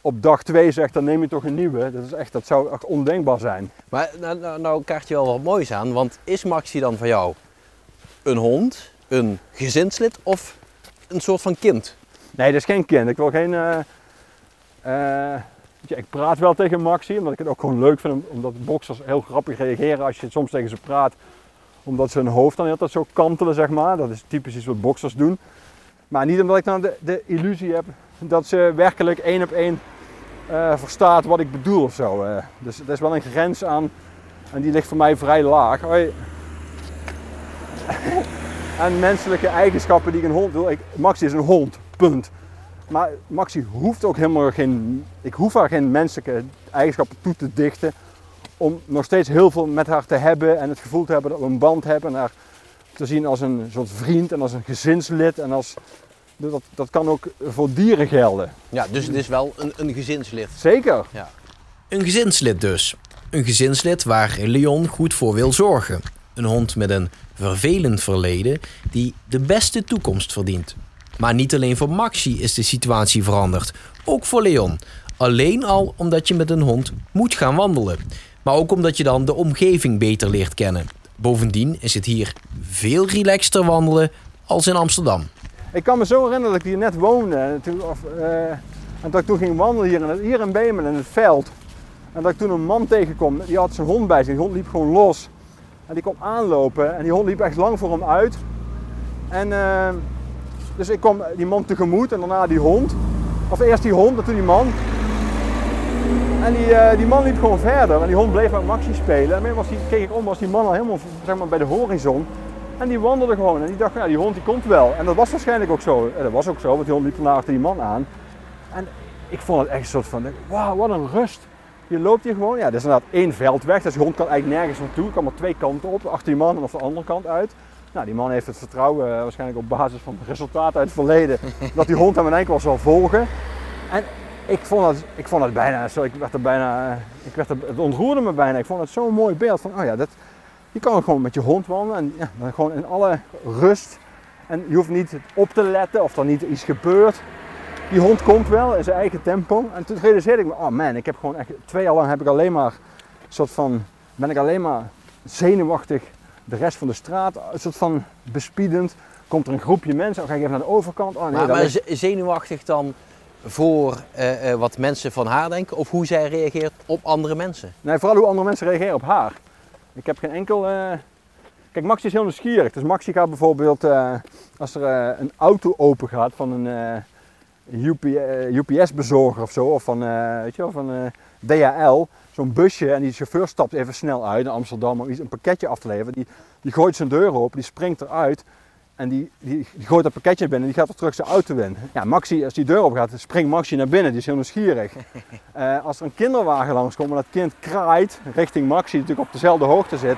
op dag twee zegt, dan neem je toch een nieuwe. Dat, is echt, dat zou echt ondenkbaar zijn. Maar nou, nou, nou kaart je wel wat moois aan, want is Maxi dan voor jou een hond, een gezinslid of een soort van kind? Nee, dat is geen kind. Ik wil geen. eh, eh, ik praat wel tegen Maxi, omdat ik het ook gewoon leuk vind. om- Omdat boxers heel grappig reageren als je soms tegen ze praat. Omdat ze hun hoofd dan altijd zo kantelen, zeg maar. Dat is typisch iets wat boxers doen. Maar niet omdat ik dan de, de illusie heb dat ze werkelijk één op één eh, verstaat wat ik bedoel of zo. eh. Dus er is wel een grens aan. En die ligt voor mij vrij laag. Hoi. en menselijke eigenschappen die ik een hond wil. Ik, Maxi is een hond, punt. Maar Maxi hoeft ook helemaal geen. Ik hoef haar geen menselijke eigenschappen toe te dichten. Om nog steeds heel veel met haar te hebben en het gevoel te hebben dat we een band hebben. En haar te zien als een soort vriend en als een gezinslid en als Dat, dat kan ook voor dieren gelden. Ja, dus het is wel een, een gezinslid. Zeker. Een gezinslid dus. Een gezinslid waar Leon goed voor wil zorgen. Een hond met een vervelend verleden die de beste toekomst verdient. Maar niet alleen voor Maxi is de situatie veranderd, ook voor Leon. Alleen al omdat je met een hond moet gaan wandelen. Maar ook omdat je dan de omgeving beter leert kennen. Bovendien is het hier veel relaxter wandelen als in Amsterdam. Ik kan me zo herinneren dat ik hier net woonde. Of, eh, en dat ik toen ging wandelen hier in, het- hier in Bemelen in het veld. En dat ik toen een man tegenkom. Die had zijn hond bij zich. Die hond liep gewoon los. En die kwam aanlopen. En die hond liep echt lang voor hem uit. En eh, dus ik kwam die man tegemoet. En daarna die hond. Of eerst die hond en toen die man. En die, eh, die man liep gewoon verder. En die hond bleef met Maxi spelen. En toen was die, keek ik om, was die man al helemaal zeg maar, bij de horizon. En die wandelde gewoon. En die dacht, ja, die hond die komt wel. En dat was waarschijnlijk ook zo. En dat was ook zo, want die hond liep daarna achter die man aan. En ik vond het echt een soort van, wauw, wat een rust. Je loopt hier gewoon, ja, er is inderdaad één veldweg. Dus die hond kan eigenlijk nergens naartoe. kan maar twee kanten op, achter die man en of de andere kant uit. Nou, die man heeft het vertrouwen, eh, waarschijnlijk op basis van resultaten uit het verleden, dat die hond hem in één keer wel zal volgen. En ik vond het, ik vond het bijna, zo, ik werd er bijna, eh, ik werd er, het ontroerde me bijna. Ik vond het zo'n mooi beeld van, oh ja, dat, je kan gewoon met je hond wandelen en ja, dan gewoon in alle rust. En je hoeft niet op te letten of er niet iets gebeurt. Die hond komt wel in zijn eigen tempo. En toen realiseerde ik me, oh man, ik heb gewoon echt twee jaar lang heb ik alleen maar soort van, ben ik alleen maar zenuwachtig de rest van de straat, een soort van bespiedend. Komt er een groepje mensen, oh, ga ik even naar de overkant. Oh nee, maar maar ligt- zenuwachtig dan voor eh, eh, wat mensen van haar denken of hoe zij reageert op andere mensen? Nee, vooral hoe andere mensen reageren op haar. Ik heb geen enkel. eh, Kijk, Maxi is heel nieuwsgierig. Dus Maxi gaat bijvoorbeeld, als er een auto open gaat van een UPS-bezorger of zo, of van, eh, weet je wel, van eh, DHL, zo'n busje en die chauffeur stapt even snel uit in Amsterdam om iets, een pakketje af te leveren. Die, die gooit zijn deur open, die springt eruit en die, die, die gooit dat pakketje binnen en die gaat er terug zijn auto in. Ja, Maxi, als die deur open gaat, springt Maxi naar binnen, die is heel nieuwsgierig. Eh, als er een kinderwagen langskomt en dat kind kraait richting Maxi, die natuurlijk op dezelfde hoogte zit,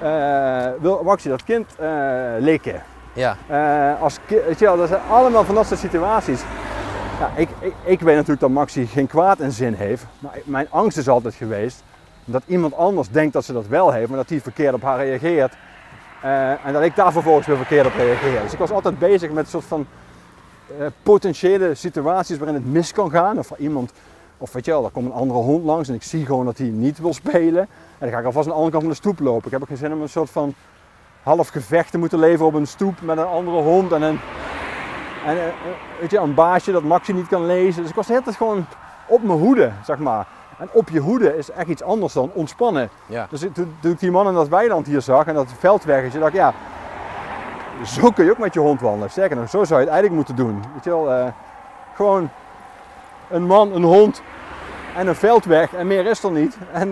eh, wil Maxi dat kind eh, likken. Ja, Eh, als, weet je wel, dat zijn allemaal van dat soort situaties. Ik, ik, ik weet natuurlijk dat Maxi geen kwaad in zin heeft, maar mijn angst is altijd geweest dat iemand anders denkt dat ze dat wel heeft, maar dat die verkeerd op haar reageert. Eh, en dat ik daar vervolgens weer verkeerd op reageer. Dus ik was altijd bezig met een soort van eh, potentiële situaties waarin het mis kan gaan. Of iemand, of weet je er komt een andere hond langs en ik zie gewoon dat hij niet wil spelen. En dan ga ik alvast aan de andere kant van de stoep lopen. Ik heb ook geen zin om een soort van half gevecht te moeten leven op een stoep met een andere hond. En een, en, eh, eh, weet je, een baasje dat Maxi niet kan lezen. Dus ik was de hele tijd gewoon op mijn hoede, zeg maar. En op je hoede is echt iets anders dan ontspannen. ja. Dus toen, toen ik die man in dat weiland hier zag en dat veldweggetje, dacht ik ja, zo kun je ook met je hond wandelen. Sterker nog, zo zou je het eigenlijk moeten doen. Weet je wel, eh, gewoon een man, een hond en een veldweg en meer is er niet. En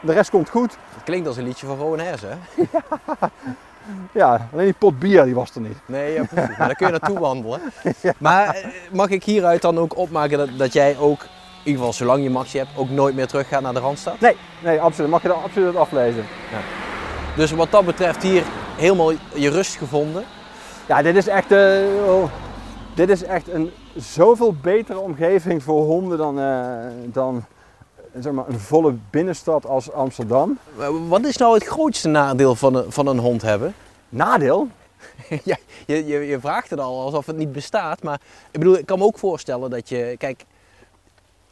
de rest komt goed. Het klinkt als een liedje van Rowan Hersen, hè? Ja, alleen die pot bier die was er niet. Nee, ja, precies. Maar daar kun je naartoe wandelen. Maar eh, mag ik hieruit dan ook opmaken dat, dat jij ook, in ieder geval zolang je Maxi hebt, ook nooit meer terug gaat naar de Randstad? Nee, nee, absoluut. Mag je dan absoluut aflezen. Dus wat dat betreft hier helemaal je rust gevonden. Ja, dit is echt, oh, dit is echt een zoveel betere omgeving voor honden dan, eh, dan zeg maar, een volle binnenstad als Amsterdam. Eh, Wat is nou het grootste nadeel van een, van een hond hebben? Nadeel? ja, je, je, je vraagt het al alsof het niet bestaat. Maar ik bedoel, ik kan me ook voorstellen dat je. Kijk,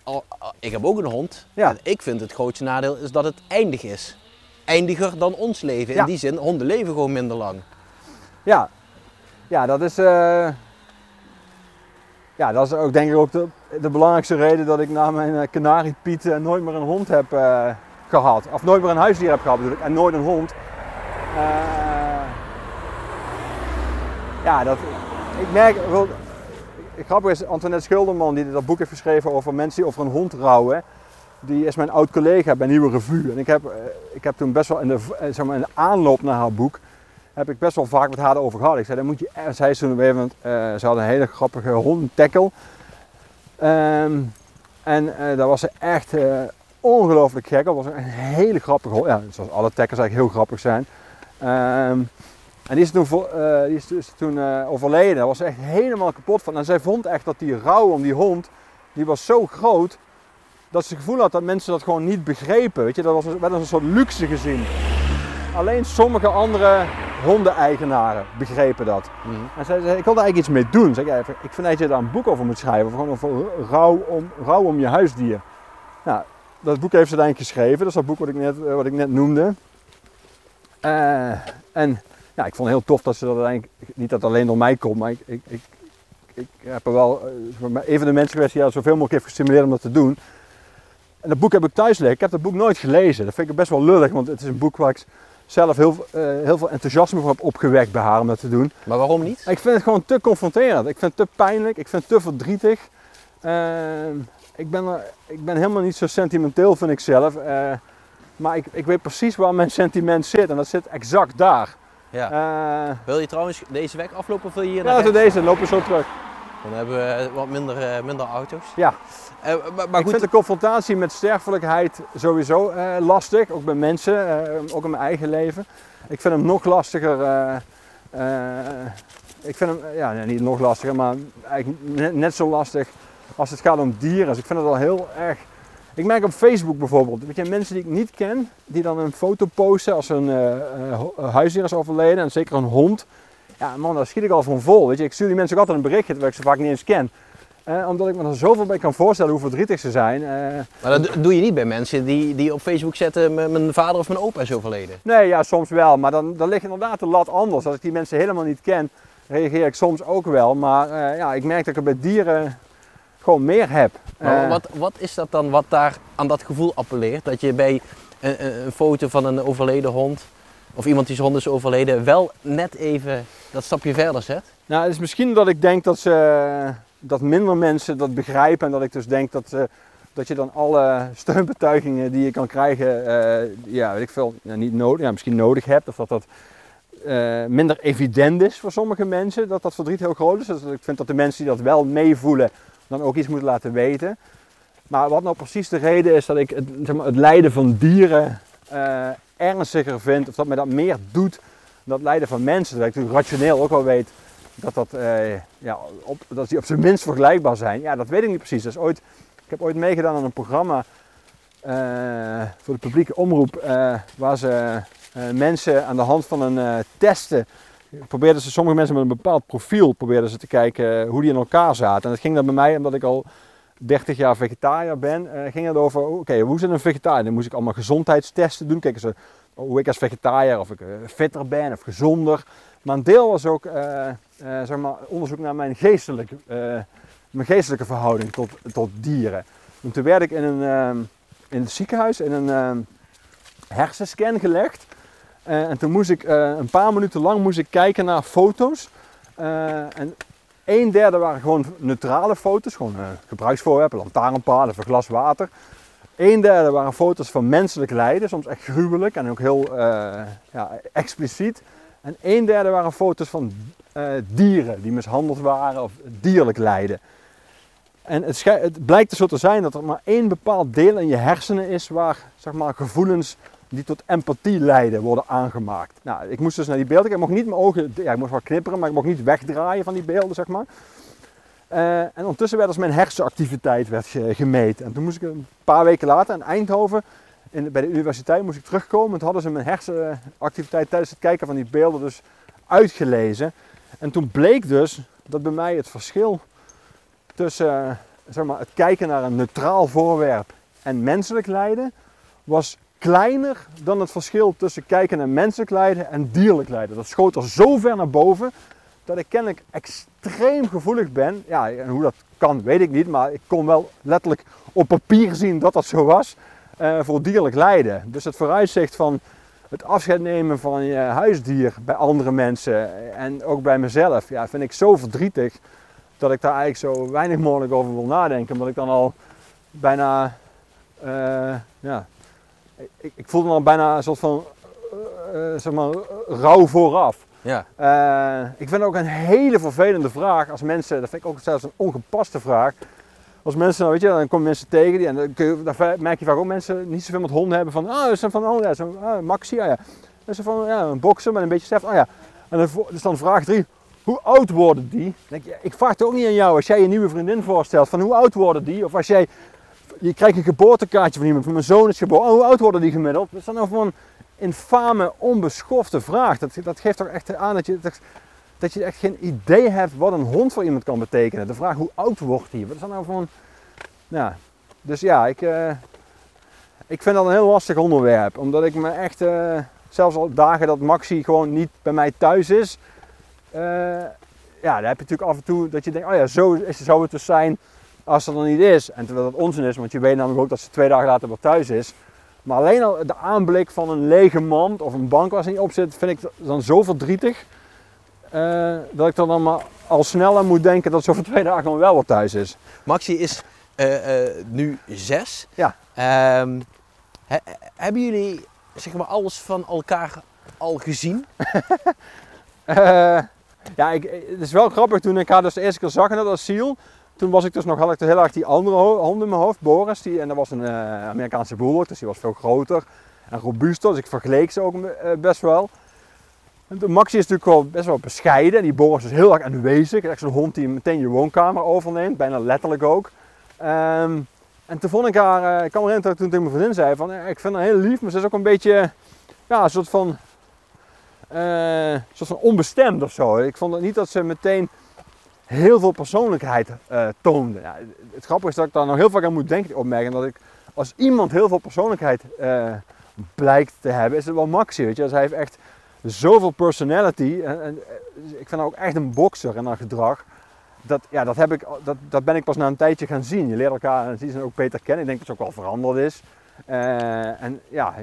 al, ik heb ook een hond. Ja. En ik vind het grootste nadeel is dat het eindig is. Eindiger dan ons leven. In Ja. die zin, honden leven gewoon minder lang. Ja, ja dat is. eh, ja, dat is ook denk ik ook de, de belangrijkste reden dat ik na mijn eh, kanariepiet nooit meer een hond heb eh, gehad. Of nooit meer een huisdier heb gehad bedoel ik. En nooit een hond. Eh, ja, dat, ik merk, wel, grappig is, Antoinette Schilderman die dat boek heeft geschreven over mensen die over een hond rouwen. Die is mijn oud collega bij Nieuwe Revue. En ik heb, ik heb toen best wel in de, zeg maar in de aanloop naar haar boek, heb ik best wel vaak met haar erover gehad. Ik zei, dan moet je, zij is toen op een ze had een hele grappige hond, Ehm, en eh, daar was ze echt eh, ongelooflijk gek. Dat was een hele grappige hond. Ja, zoals alle tackles eigenlijk heel grappig zijn. Ehm, En die is toen, eh, is toen overleden. Daar was echt helemaal kapot van. En zij vond echt dat die rouw om die hond, die was zo groot, dat ze het gevoel had dat mensen dat gewoon niet begrepen. Weet je, dat was werd als een soort luxe gezien. Alleen sommige andere hondeneigenaren begrepen dat. En zij zei, ik wil daar eigenlijk iets mee doen. Zeg, ja, ik vind dat je daar een boek over moet schrijven. Gewoon over rouw om, rouw om je huisdier. Nou, dat boek heeft ze uiteindelijk geschreven. Dat is dat boek wat ik net, eh, wat ik net noemde. Eh, en ja, ik vond het heel tof dat ze dat uiteindelijk, niet dat het alleen door mij komt, maar ik, ik, ik, ik heb er wel eh, een van de mensen geweest die haar zoveel mogelijk heeft gestimuleerd om dat te doen. En dat boek heb ik thuis liggen. Ik heb dat boek nooit gelezen. Dat vind ik best wel lullig, want het is een boek waar ik zelf heel, eh, heel veel enthousiasme voor heb opgewekt bij haar om dat te doen. Maar waarom niet? Ik vind het gewoon te confronterend. Ik vind het te pijnlijk. Ik vind het te verdrietig. Ehm, ik, ben er, ik ben helemaal niet zo sentimenteel, vind ik zelf. Eh, maar ik, ik weet precies waar mijn sentiment zit. En dat zit exact daar. Ja. Eh, Wil je trouwens deze weg aflopen of wil je hier ja, naar rechts? deze. Lopen we zo terug. Dan hebben we wat minder, minder auto's. Ja. Eh, maar, maar ik goed, vind de confrontatie met sterfelijkheid sowieso eh, lastig. Ook bij mensen. eh, ook in mijn eigen leven. Ik vind hem nog lastiger. ik vind hem, ja, niet nog lastiger, maar eigenlijk net, net zo lastig als het gaat om dieren. Dus ik vind het al heel erg. Ik merk op Facebook bijvoorbeeld, weet je, mensen die ik niet ken, die dan een foto posten als een een huisdier is overleden, en zeker een hond. Ja, man, daar schiet ik al van vol. Weet je. Ik stuur die mensen ook altijd een berichtje terwijl ik ze vaak niet eens ken. Eh, omdat ik me er zoveel bij kan voorstellen hoe verdrietig ze zijn. Eh, maar dat doe je niet bij mensen die, die op Facebook zetten, "M- mijn vader of mijn opa is overleden. Nee, ja, soms wel. Maar dan, dan ligt inderdaad de lat anders. Als ik die mensen helemaal niet ken, reageer ik soms ook wel. Maar eh, ja, ik merk dat ik er bij dieren gewoon meer heb. Maar Eh, wat, wat is dat dan wat daar aan dat gevoel appelleert? Dat je bij een, een een foto van een overleden hond of iemand die zijn hond is overleden wel net even dat stapje verder zet? Nou, het is misschien dat ik denk dat, ze, dat minder mensen dat begrijpen. En dat ik dus denk dat, ze- dat je dan alle steunbetuigingen die je kan krijgen, eh, ja, weet ik veel, nou, niet nodig, ja, misschien nodig hebt. Of dat dat eh, minder evident is voor sommige mensen, dat dat verdriet heel groot is. Dus ik vind dat de mensen die dat wel meevoelen, dan ook iets moeten laten weten. Maar wat nou precies de reden is dat ik het, zeg maar, het lijden van dieren eh, ernstiger vind, of dat mij dat meer doet dan het lijden van mensen. Terwijl ik natuurlijk rationeel ook wel weet dat, dat, eh, ja, op, dat die op zijn minst vergelijkbaar zijn. Ja, dat weet ik niet precies. Dat ooit, ik heb ooit meegedaan aan een programma eh, voor de publieke omroep, eh, waar ze mensen aan de hand van een testen probeerden ze sommige mensen met een bepaald profiel probeerden ze te kijken hoe die in elkaar zaten. En dat ging dan bij mij, omdat ik al 30 jaar vegetariër ben, ging het over, oké, hoe zit een vegetariër? Dan moest ik allemaal gezondheidstesten doen. Kijken ze hoe ik als vegetariër, of ik eh, fitter ben of gezonder. Maar een deel was ook eh, eh, zeg maar, onderzoek naar mijn geestelijke, mijn geestelijke verhouding tot, tot dieren. En toen werd ik in, een, in het ziekenhuis in een hersenscan gelegd. En toen moest ik een paar minuten lang moest ik kijken naar foto's. En een derde waren gewoon neutrale foto's, gewoon gebruiksvoorwerpen, lantaarnpalen of een glas water. Een derde waren foto's van menselijk lijden, soms echt gruwelijk en ook heel eh, ja, expliciet. En een derde waren foto's van eh, dieren die mishandeld waren of dierlijk lijden. En het, blijkt dus zo te zijn dat er maar één bepaald deel in je hersenen is waar zeg maar, gevoelens die tot empathie leiden worden aangemaakt. Nou, ik moest dus naar die beelden. Ik mocht niet mijn ogen, ja, ik mocht wel knipperen, maar ik mocht niet wegdraaien van die beelden, zeg maar. Eh, en ondertussen werd dus mijn hersenactiviteit werd ge- gemeten. En toen moest ik een paar weken later in Eindhoven, in, bij de universiteit, moest ik terugkomen. En toen hadden ze mijn hersenactiviteit tijdens het kijken van die beelden dus uitgelezen. En toen bleek dus dat bij mij het verschil tussen eh, zeg maar, het kijken naar een neutraal voorwerp en menselijk lijden was kleiner dan het verschil tussen kijken naar menselijk lijden en dierlijk lijden. Dat schoot er zo ver naar boven dat ik kennelijk extreem gevoelig ben. Ja, en hoe dat kan weet ik niet, maar ik kon wel letterlijk op papier zien dat dat zo was eh, voor dierlijk lijden. Dus het vooruitzicht van het afscheid nemen van je huisdier bij andere mensen en ook bij mezelf, ja, vind ik zo verdrietig dat ik daar eigenlijk zo weinig mogelijk over wil nadenken. Omdat ik dan al bijna, eh, ja, ik, ik voel dan al bijna een soort van, eh, zeg maar, rouw vooraf. Ja. Eh, ik vind ook een hele vervelende vraag als mensen, dat vind ik ook zelfs een ongepaste vraag. Als mensen, nou, weet je, dan komen mensen tegen die, en dan, kun je, dan merk je vaak ook mensen niet zoveel met honden hebben van, ah, een van, oh ja, zo'n ah, Maxi, ah, ja. Dat is van, ja, een bokser met een beetje stef, oh ja. En dan dus dan vraag 3, hoe oud worden die? Denk ja, ik vraag het ook niet aan jou als jij je nieuwe vriendin voorstelt van hoe oud worden die? Of als jij, je krijgt een geboortekaartje van iemand, van mijn zoon is geboren, oh, hoe oud worden die gemiddeld? Dat is dan een infame, onbeschofte vraag. Dat, dat geeft toch echt aan dat je, dat, dat je echt geen idee hebt wat een hond voor iemand kan betekenen. De vraag hoe oud wordt die? Wat is dat nou een... Ja, dus ja, ik, eh, ik vind dat een heel lastig onderwerp. Omdat ik me echt, eh, zelfs al dagen dat Maxi gewoon niet bij mij thuis is, eh, ja, dan heb je natuurlijk af en toe dat je denkt, oh ja, zo is, zou het dus zijn als ze er niet is. En terwijl dat onzin is, want je weet namelijk ook dat ze twee dagen later weer thuis is. Maar alleen al de aanblik van een lege mand of een bank waar ze niet op zit, vind ik dan zo verdrietig. eh, dat ik er dan maar al snel aan moet denken dat ze over twee dagen wel weer thuis is. Maxi is eh, eh, nu zes. Ja. Ehm, he- hebben jullie zeg maar alles van elkaar al gezien? Ja, ik, het is wel grappig toen ik haar dus de eerste keer zag in dat asiel. Toen was ik dus nog, had ik heel erg die andere ho- hond in mijn hoofd, Boris. Die, en dat was een eh, Amerikaanse bulldog, dus die was veel groter en robuuster. Dus ik vergeleek ze ook eh, best wel. En Maxi is natuurlijk wel best wel bescheiden. En die Boris is heel erg aanwezig. Echt zo'n hond die meteen je woonkamer overneemt, bijna letterlijk ook. Ehm, en toen vond ik haar, eh, ik kan me herinneren ik toen tegen mijn vriendin zei van, ik vind haar heel lief, maar ze is ook een beetje, ja, een soort van, een soort van onbestemd of zo. Ik vond het niet dat ze meteen heel veel persoonlijkheid eh, toonde. Ja, het grappige is dat ik daar nog heel vaak aan moet denken, opmerken, dat ik, als iemand heel veel persoonlijkheid eh, blijkt te hebben, is het wel Maxi, weet je. Dus hij heeft echt zoveel personality. En, en, eh, ik vind hem ook echt een bokser in haar gedrag. Dat, ja, dat, heb ik, dat, dat ben ik pas na een tijdje gaan zien. Je leert elkaar en ze ook beter kennen. Ik denk dat het ook wel veranderd is. En ja,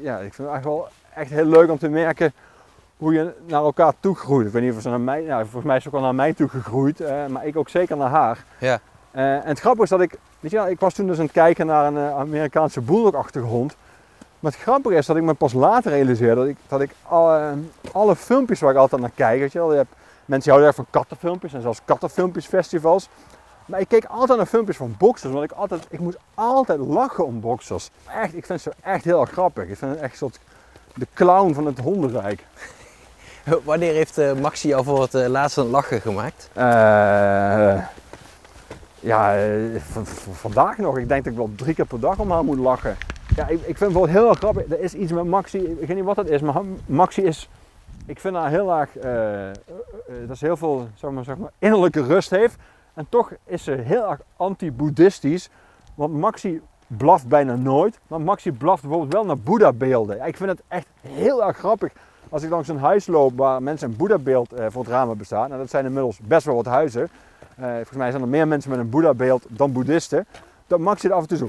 ja, ik vind het wel echt heel leuk om te merken hoe je naar elkaar toe groeit. Ik weet niet of ze naar mij, nou, volgens mij is ze ook wel naar mij toe gegroeid, eh, maar ik ook zeker naar haar. Ja. Eh, en het grappige is dat ik, weet je wel, ik was toen dus aan het kijken naar een eh, Amerikaanse bulldog-achtige hond. Maar het grappige is dat ik me pas later realiseerde dat ik, dat ik alle, alle filmpjes waar ik altijd naar kijk, weet je wel, je hebt, mensen houden erg van kattenfilmpjes en zelfs kattenfilmpjesfestivals. Maar ik keek altijd naar filmpjes van boxers, want ik, altijd, ik moest altijd lachen om boxers. Echt, ik vind ze echt heel erg grappig. Ik vind het echt een soort de clown van het hondenrijk. Wanneer heeft eh, Maxi jou voor het eh, laatst een lachen gemaakt? Eh, ja, vandaag nog. Ik denk dat ik wel drie keer per dag om haar moet lachen. Ja, ik, ik vind het wel heel grappig. Er is iets met Maxi, ik weet niet wat het is, maar Maxi is, ik vind haar heel erg, dat ze heel veel zeg maar, zeg maar, innerlijke rust heeft. En toch is ze heel erg anti-boeddhistisch. Want Maxi blaft bijna nooit. Maar Maxi blaft bijvoorbeeld wel naar Boeddha-beelden. Ja, ik vind het echt heel erg grappig. Als ik langs een huis loop waar mensen een Boeddha-beeld eh, voor het raam hebben staan. En dat zijn inmiddels best wel wat huizen. Eh, volgens mij zijn er meer mensen met een Boeddha-beeld dan boeddhisten. Dat Maxi er af en toe zo...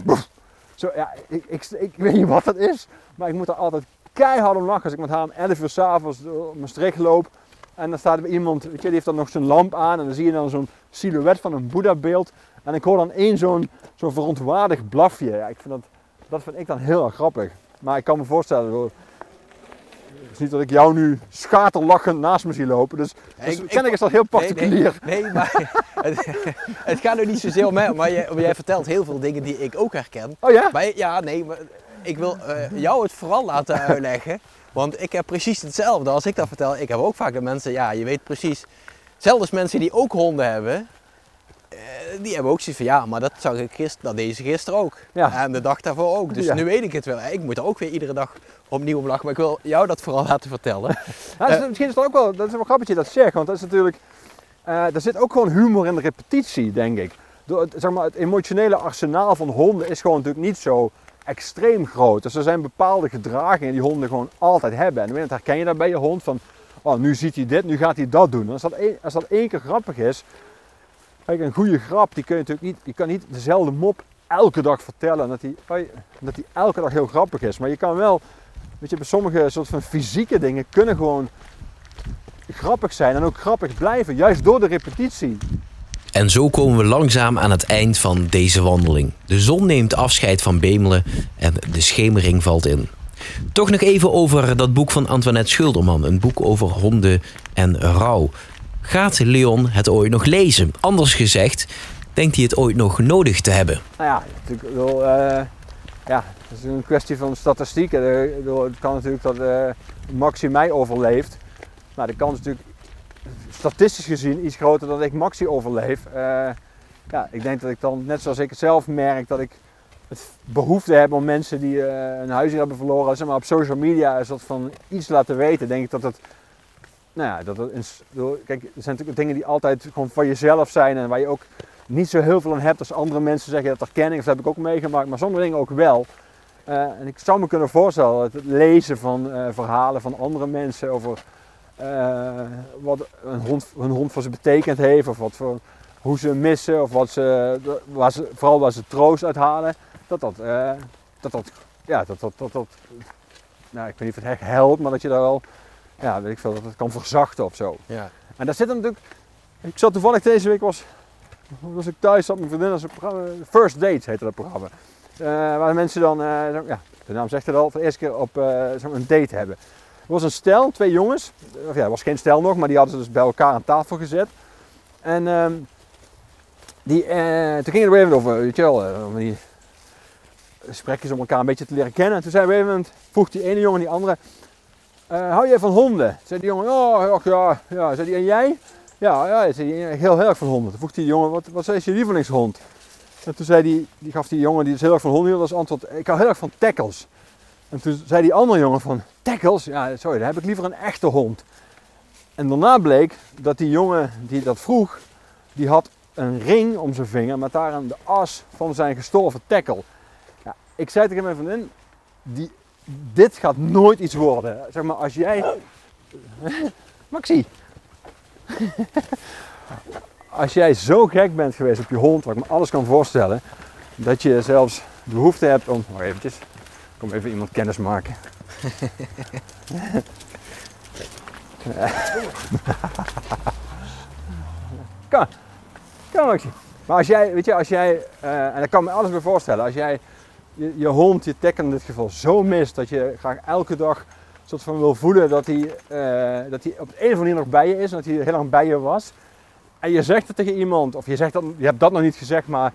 zo ja, ik, ik, ik weet niet wat dat is. Maar ik moet er altijd keihard om lachen. Als ik met haar om 11 uur s'avonds mijn streek loop. En dan staat er iemand, weet je, die heeft dan nog zijn lamp aan. En dan zie je dan zo'n silhouet van een Boeddha-beeld. En ik hoor dan één zo'n zo'n verontwaardigd blafje. Ja, ik vind dat, dat vind ik dan heel erg grappig. Maar ik kan me voorstellen, is niet dat ik jou nu schaterlachend naast me zie lopen. Dus, dus Ik- ik- kennelijk is dat heel particulier. Nee, nee, nee, maar het, het gaat nu niet zozeer om mij, maar jij, jij vertelt heel veel dingen die ik ook herken. Oh ja? Maar ja, nee, maar ik wil eh, jou het vooral laten uitleggen. Want ik heb precies hetzelfde als ik dat vertel. Ik heb ook vaak de mensen, ja, je weet precies. Als mensen die ook honden hebben. Eh, die hebben ook zoiets van, ja, maar dat zag ik gisteren, dat deze gisteren ook. Ja. En de dag daarvoor ook. Dus Ja. nu weet ik het wel. Ik moet er ook weer iedere dag opnieuw om lachen. Maar ik wil jou dat vooral laten vertellen. Ja, dat is- misschien is dat ook wel, dat is wel grappig dat je dat zegt, want dat is natuurlijk, eh er zit ook gewoon humor in de repetitie, denk ik. Door het, zeg maar, het emotionele arsenaal van honden is gewoon natuurlijk niet zo extreem groot. Dus er zijn bepaalde gedragingen die honden gewoon altijd hebben. En dat herken je dat bij je hond van, oh, nu ziet hij dit, nu gaat hij dat doen. En als dat, één- als dat één keer grappig is, kijk, een goede grap, die kun je natuurlijk niet, je kan niet dezelfde mop elke dag vertellen. Dat die, dat die elke dag heel grappig is. Maar je kan wel, weet je, bij sommige soort van fysieke dingen kunnen gewoon grappig zijn en ook grappig blijven, juist door de repetitie. En zo komen we langzaam aan het eind van deze wandeling. De zon neemt afscheid van Bemelen en de schemering valt in. Toch nog even over dat boek van Antoinette Schulderman. Een boek over honden en rouw. Gaat Leon het ooit nog lezen? Anders gezegd, denkt hij het ooit nog nodig te hebben? Nou ja, natuurlijk wel, eh, ja, het is een kwestie van statistiek. Eh, Het kan natuurlijk dat eh Maxi mij overleeft. Nou, de kans is natuurlijk statistisch gezien iets groter dat ik Maxi overleef. Ja, ik denk dat ik dan, net zoals ik zelf merk, dat ik het behoefte heb om mensen die een huisdier hebben verloren, zeg maar op social media een soort van iets laten weten. Denk ik dat het, nou ja, dat een kijk, er zijn natuurlijk dingen die altijd gewoon van jezelf zijn en waar je ook niet zo heel veel aan hebt als andere mensen zeggen dat herkenning, of dat heb ik ook meegemaakt, maar sommige dingen ook wel. Eh, en ik zou me kunnen voorstellen dat het lezen van eh, verhalen van andere mensen over eh, wat een hond, een hond voor ze betekend heeft, of wat voor, hoe ze missen, of wat ze, vooral waar ze troost uit halen, dat dat, dat, dat, ja, dat, dat, dat, dat, nou, ik weet niet of het echt helpt, maar dat je daar wel, ja, weet ik veel, dat het kan verzachten of zo. Ja. En daar zit er natuurlijk, ik zat toevallig deze week, was, was ik thuis, zat mijn vriendin, als een programma, First Dates heette dat programma. Eh, waar de mensen dan, eh, ja, de naam zegt het al, voor de eerste keer op maar een date hebben. Er was een stel, twee jongens, of ja, het was geen stel nog, maar die hadden ze dus bij elkaar aan tafel gezet. En ehm, die, toen ging het op een over, weet je wel, over die gesprekjes om elkaar een beetje te leren kennen. En toen zei op een vroeg die ene jongen die andere, eh, hou jij van honden? Zei die jongen, oh ja, ja. Zei die, en jij? Ja, ja, zei die, heel, heel erg van honden. Toen vroeg die jongen, wat, wat is je lievelingshond? En toen zei die, die gaf die jongen die heel erg van honden hield als antwoord, ik hou heel erg van tackles. En toen zei die andere jongen van, tackles? Ja, sorry, dan heb ik liever een echte hond. En daarna bleek dat die jongen die dat vroeg, die had een ring om zijn vinger met daarin de as van zijn gestorven tackle. Ja, ik zei tegen mijn vriendin, die, dit gaat nooit iets worden. Zeg maar, als jij... Maxi! als jij zo gek bent geweest op je hond, wat ik me alles kan voorstellen, dat je zelfs de behoefte hebt om... Wacht eventjes, ik kom even iemand kennis maken. kan, kan Maxi. Maar als jij, weet je, als jij, eh, en ik kan me alles bij voorstellen, als jij je, je hond, je tackle in dit geval, zo mist dat je graag elke dag soort van wil voelen dat hij, eh, dat hij op de een of andere manier nog bij je is en dat hij heel lang bij je was. En je zegt het tegen iemand, of je, zegt dat, je hebt dat nog niet gezegd, maar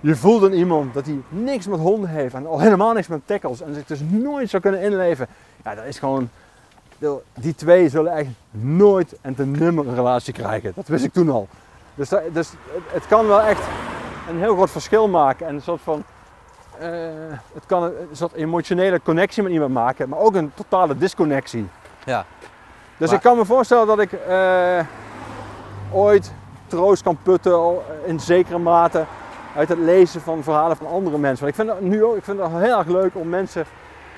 je voelt aan iemand dat hij niks met honden heeft en al helemaal niks met tackles en zich dus nooit zou kunnen inleven. Ja, dat is gewoon, die twee zullen echt nooit en ten nummer een relatie krijgen. Dat wist ik toen al. Dus, dus het, het kan wel echt een heel groot verschil maken en een soort van, eh, het kan een, soort emotionele connectie met iemand maken, maar ook een totale disconnectie. Ja. Dus Maar- ik kan me voorstellen dat ik eh, ooit troost kan putten in zekere mate uit het lezen van verhalen van andere mensen. Want ik vind het nu ook ik vind het heel erg leuk om mensen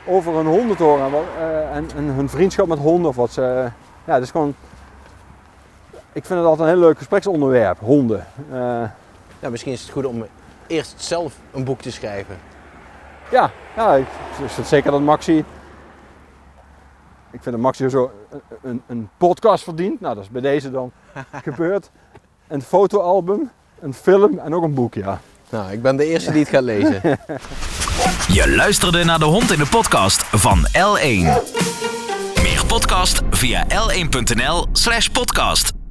over hun honden te horen eh, en, en hun vriendschap met honden of wat ze. ja, dus gewoon. Ik vind het altijd een heel leuk gespreksonderwerp, honden. Ja, misschien is het goed om eerst zelf een boek te schrijven. ja, ja, ik ik vind zeker dat Maxi. Ik vind dat Maxi zo een, een, een podcast verdient. Nou, dat is bij deze dan gebeurd. Een fotoalbum, een film en ook een boek, ja. Nou, ik ben de eerste die het gaat lezen. Je luisterde naar de hond in de podcast van L1. Meer podcast via l1.nl slash podcast.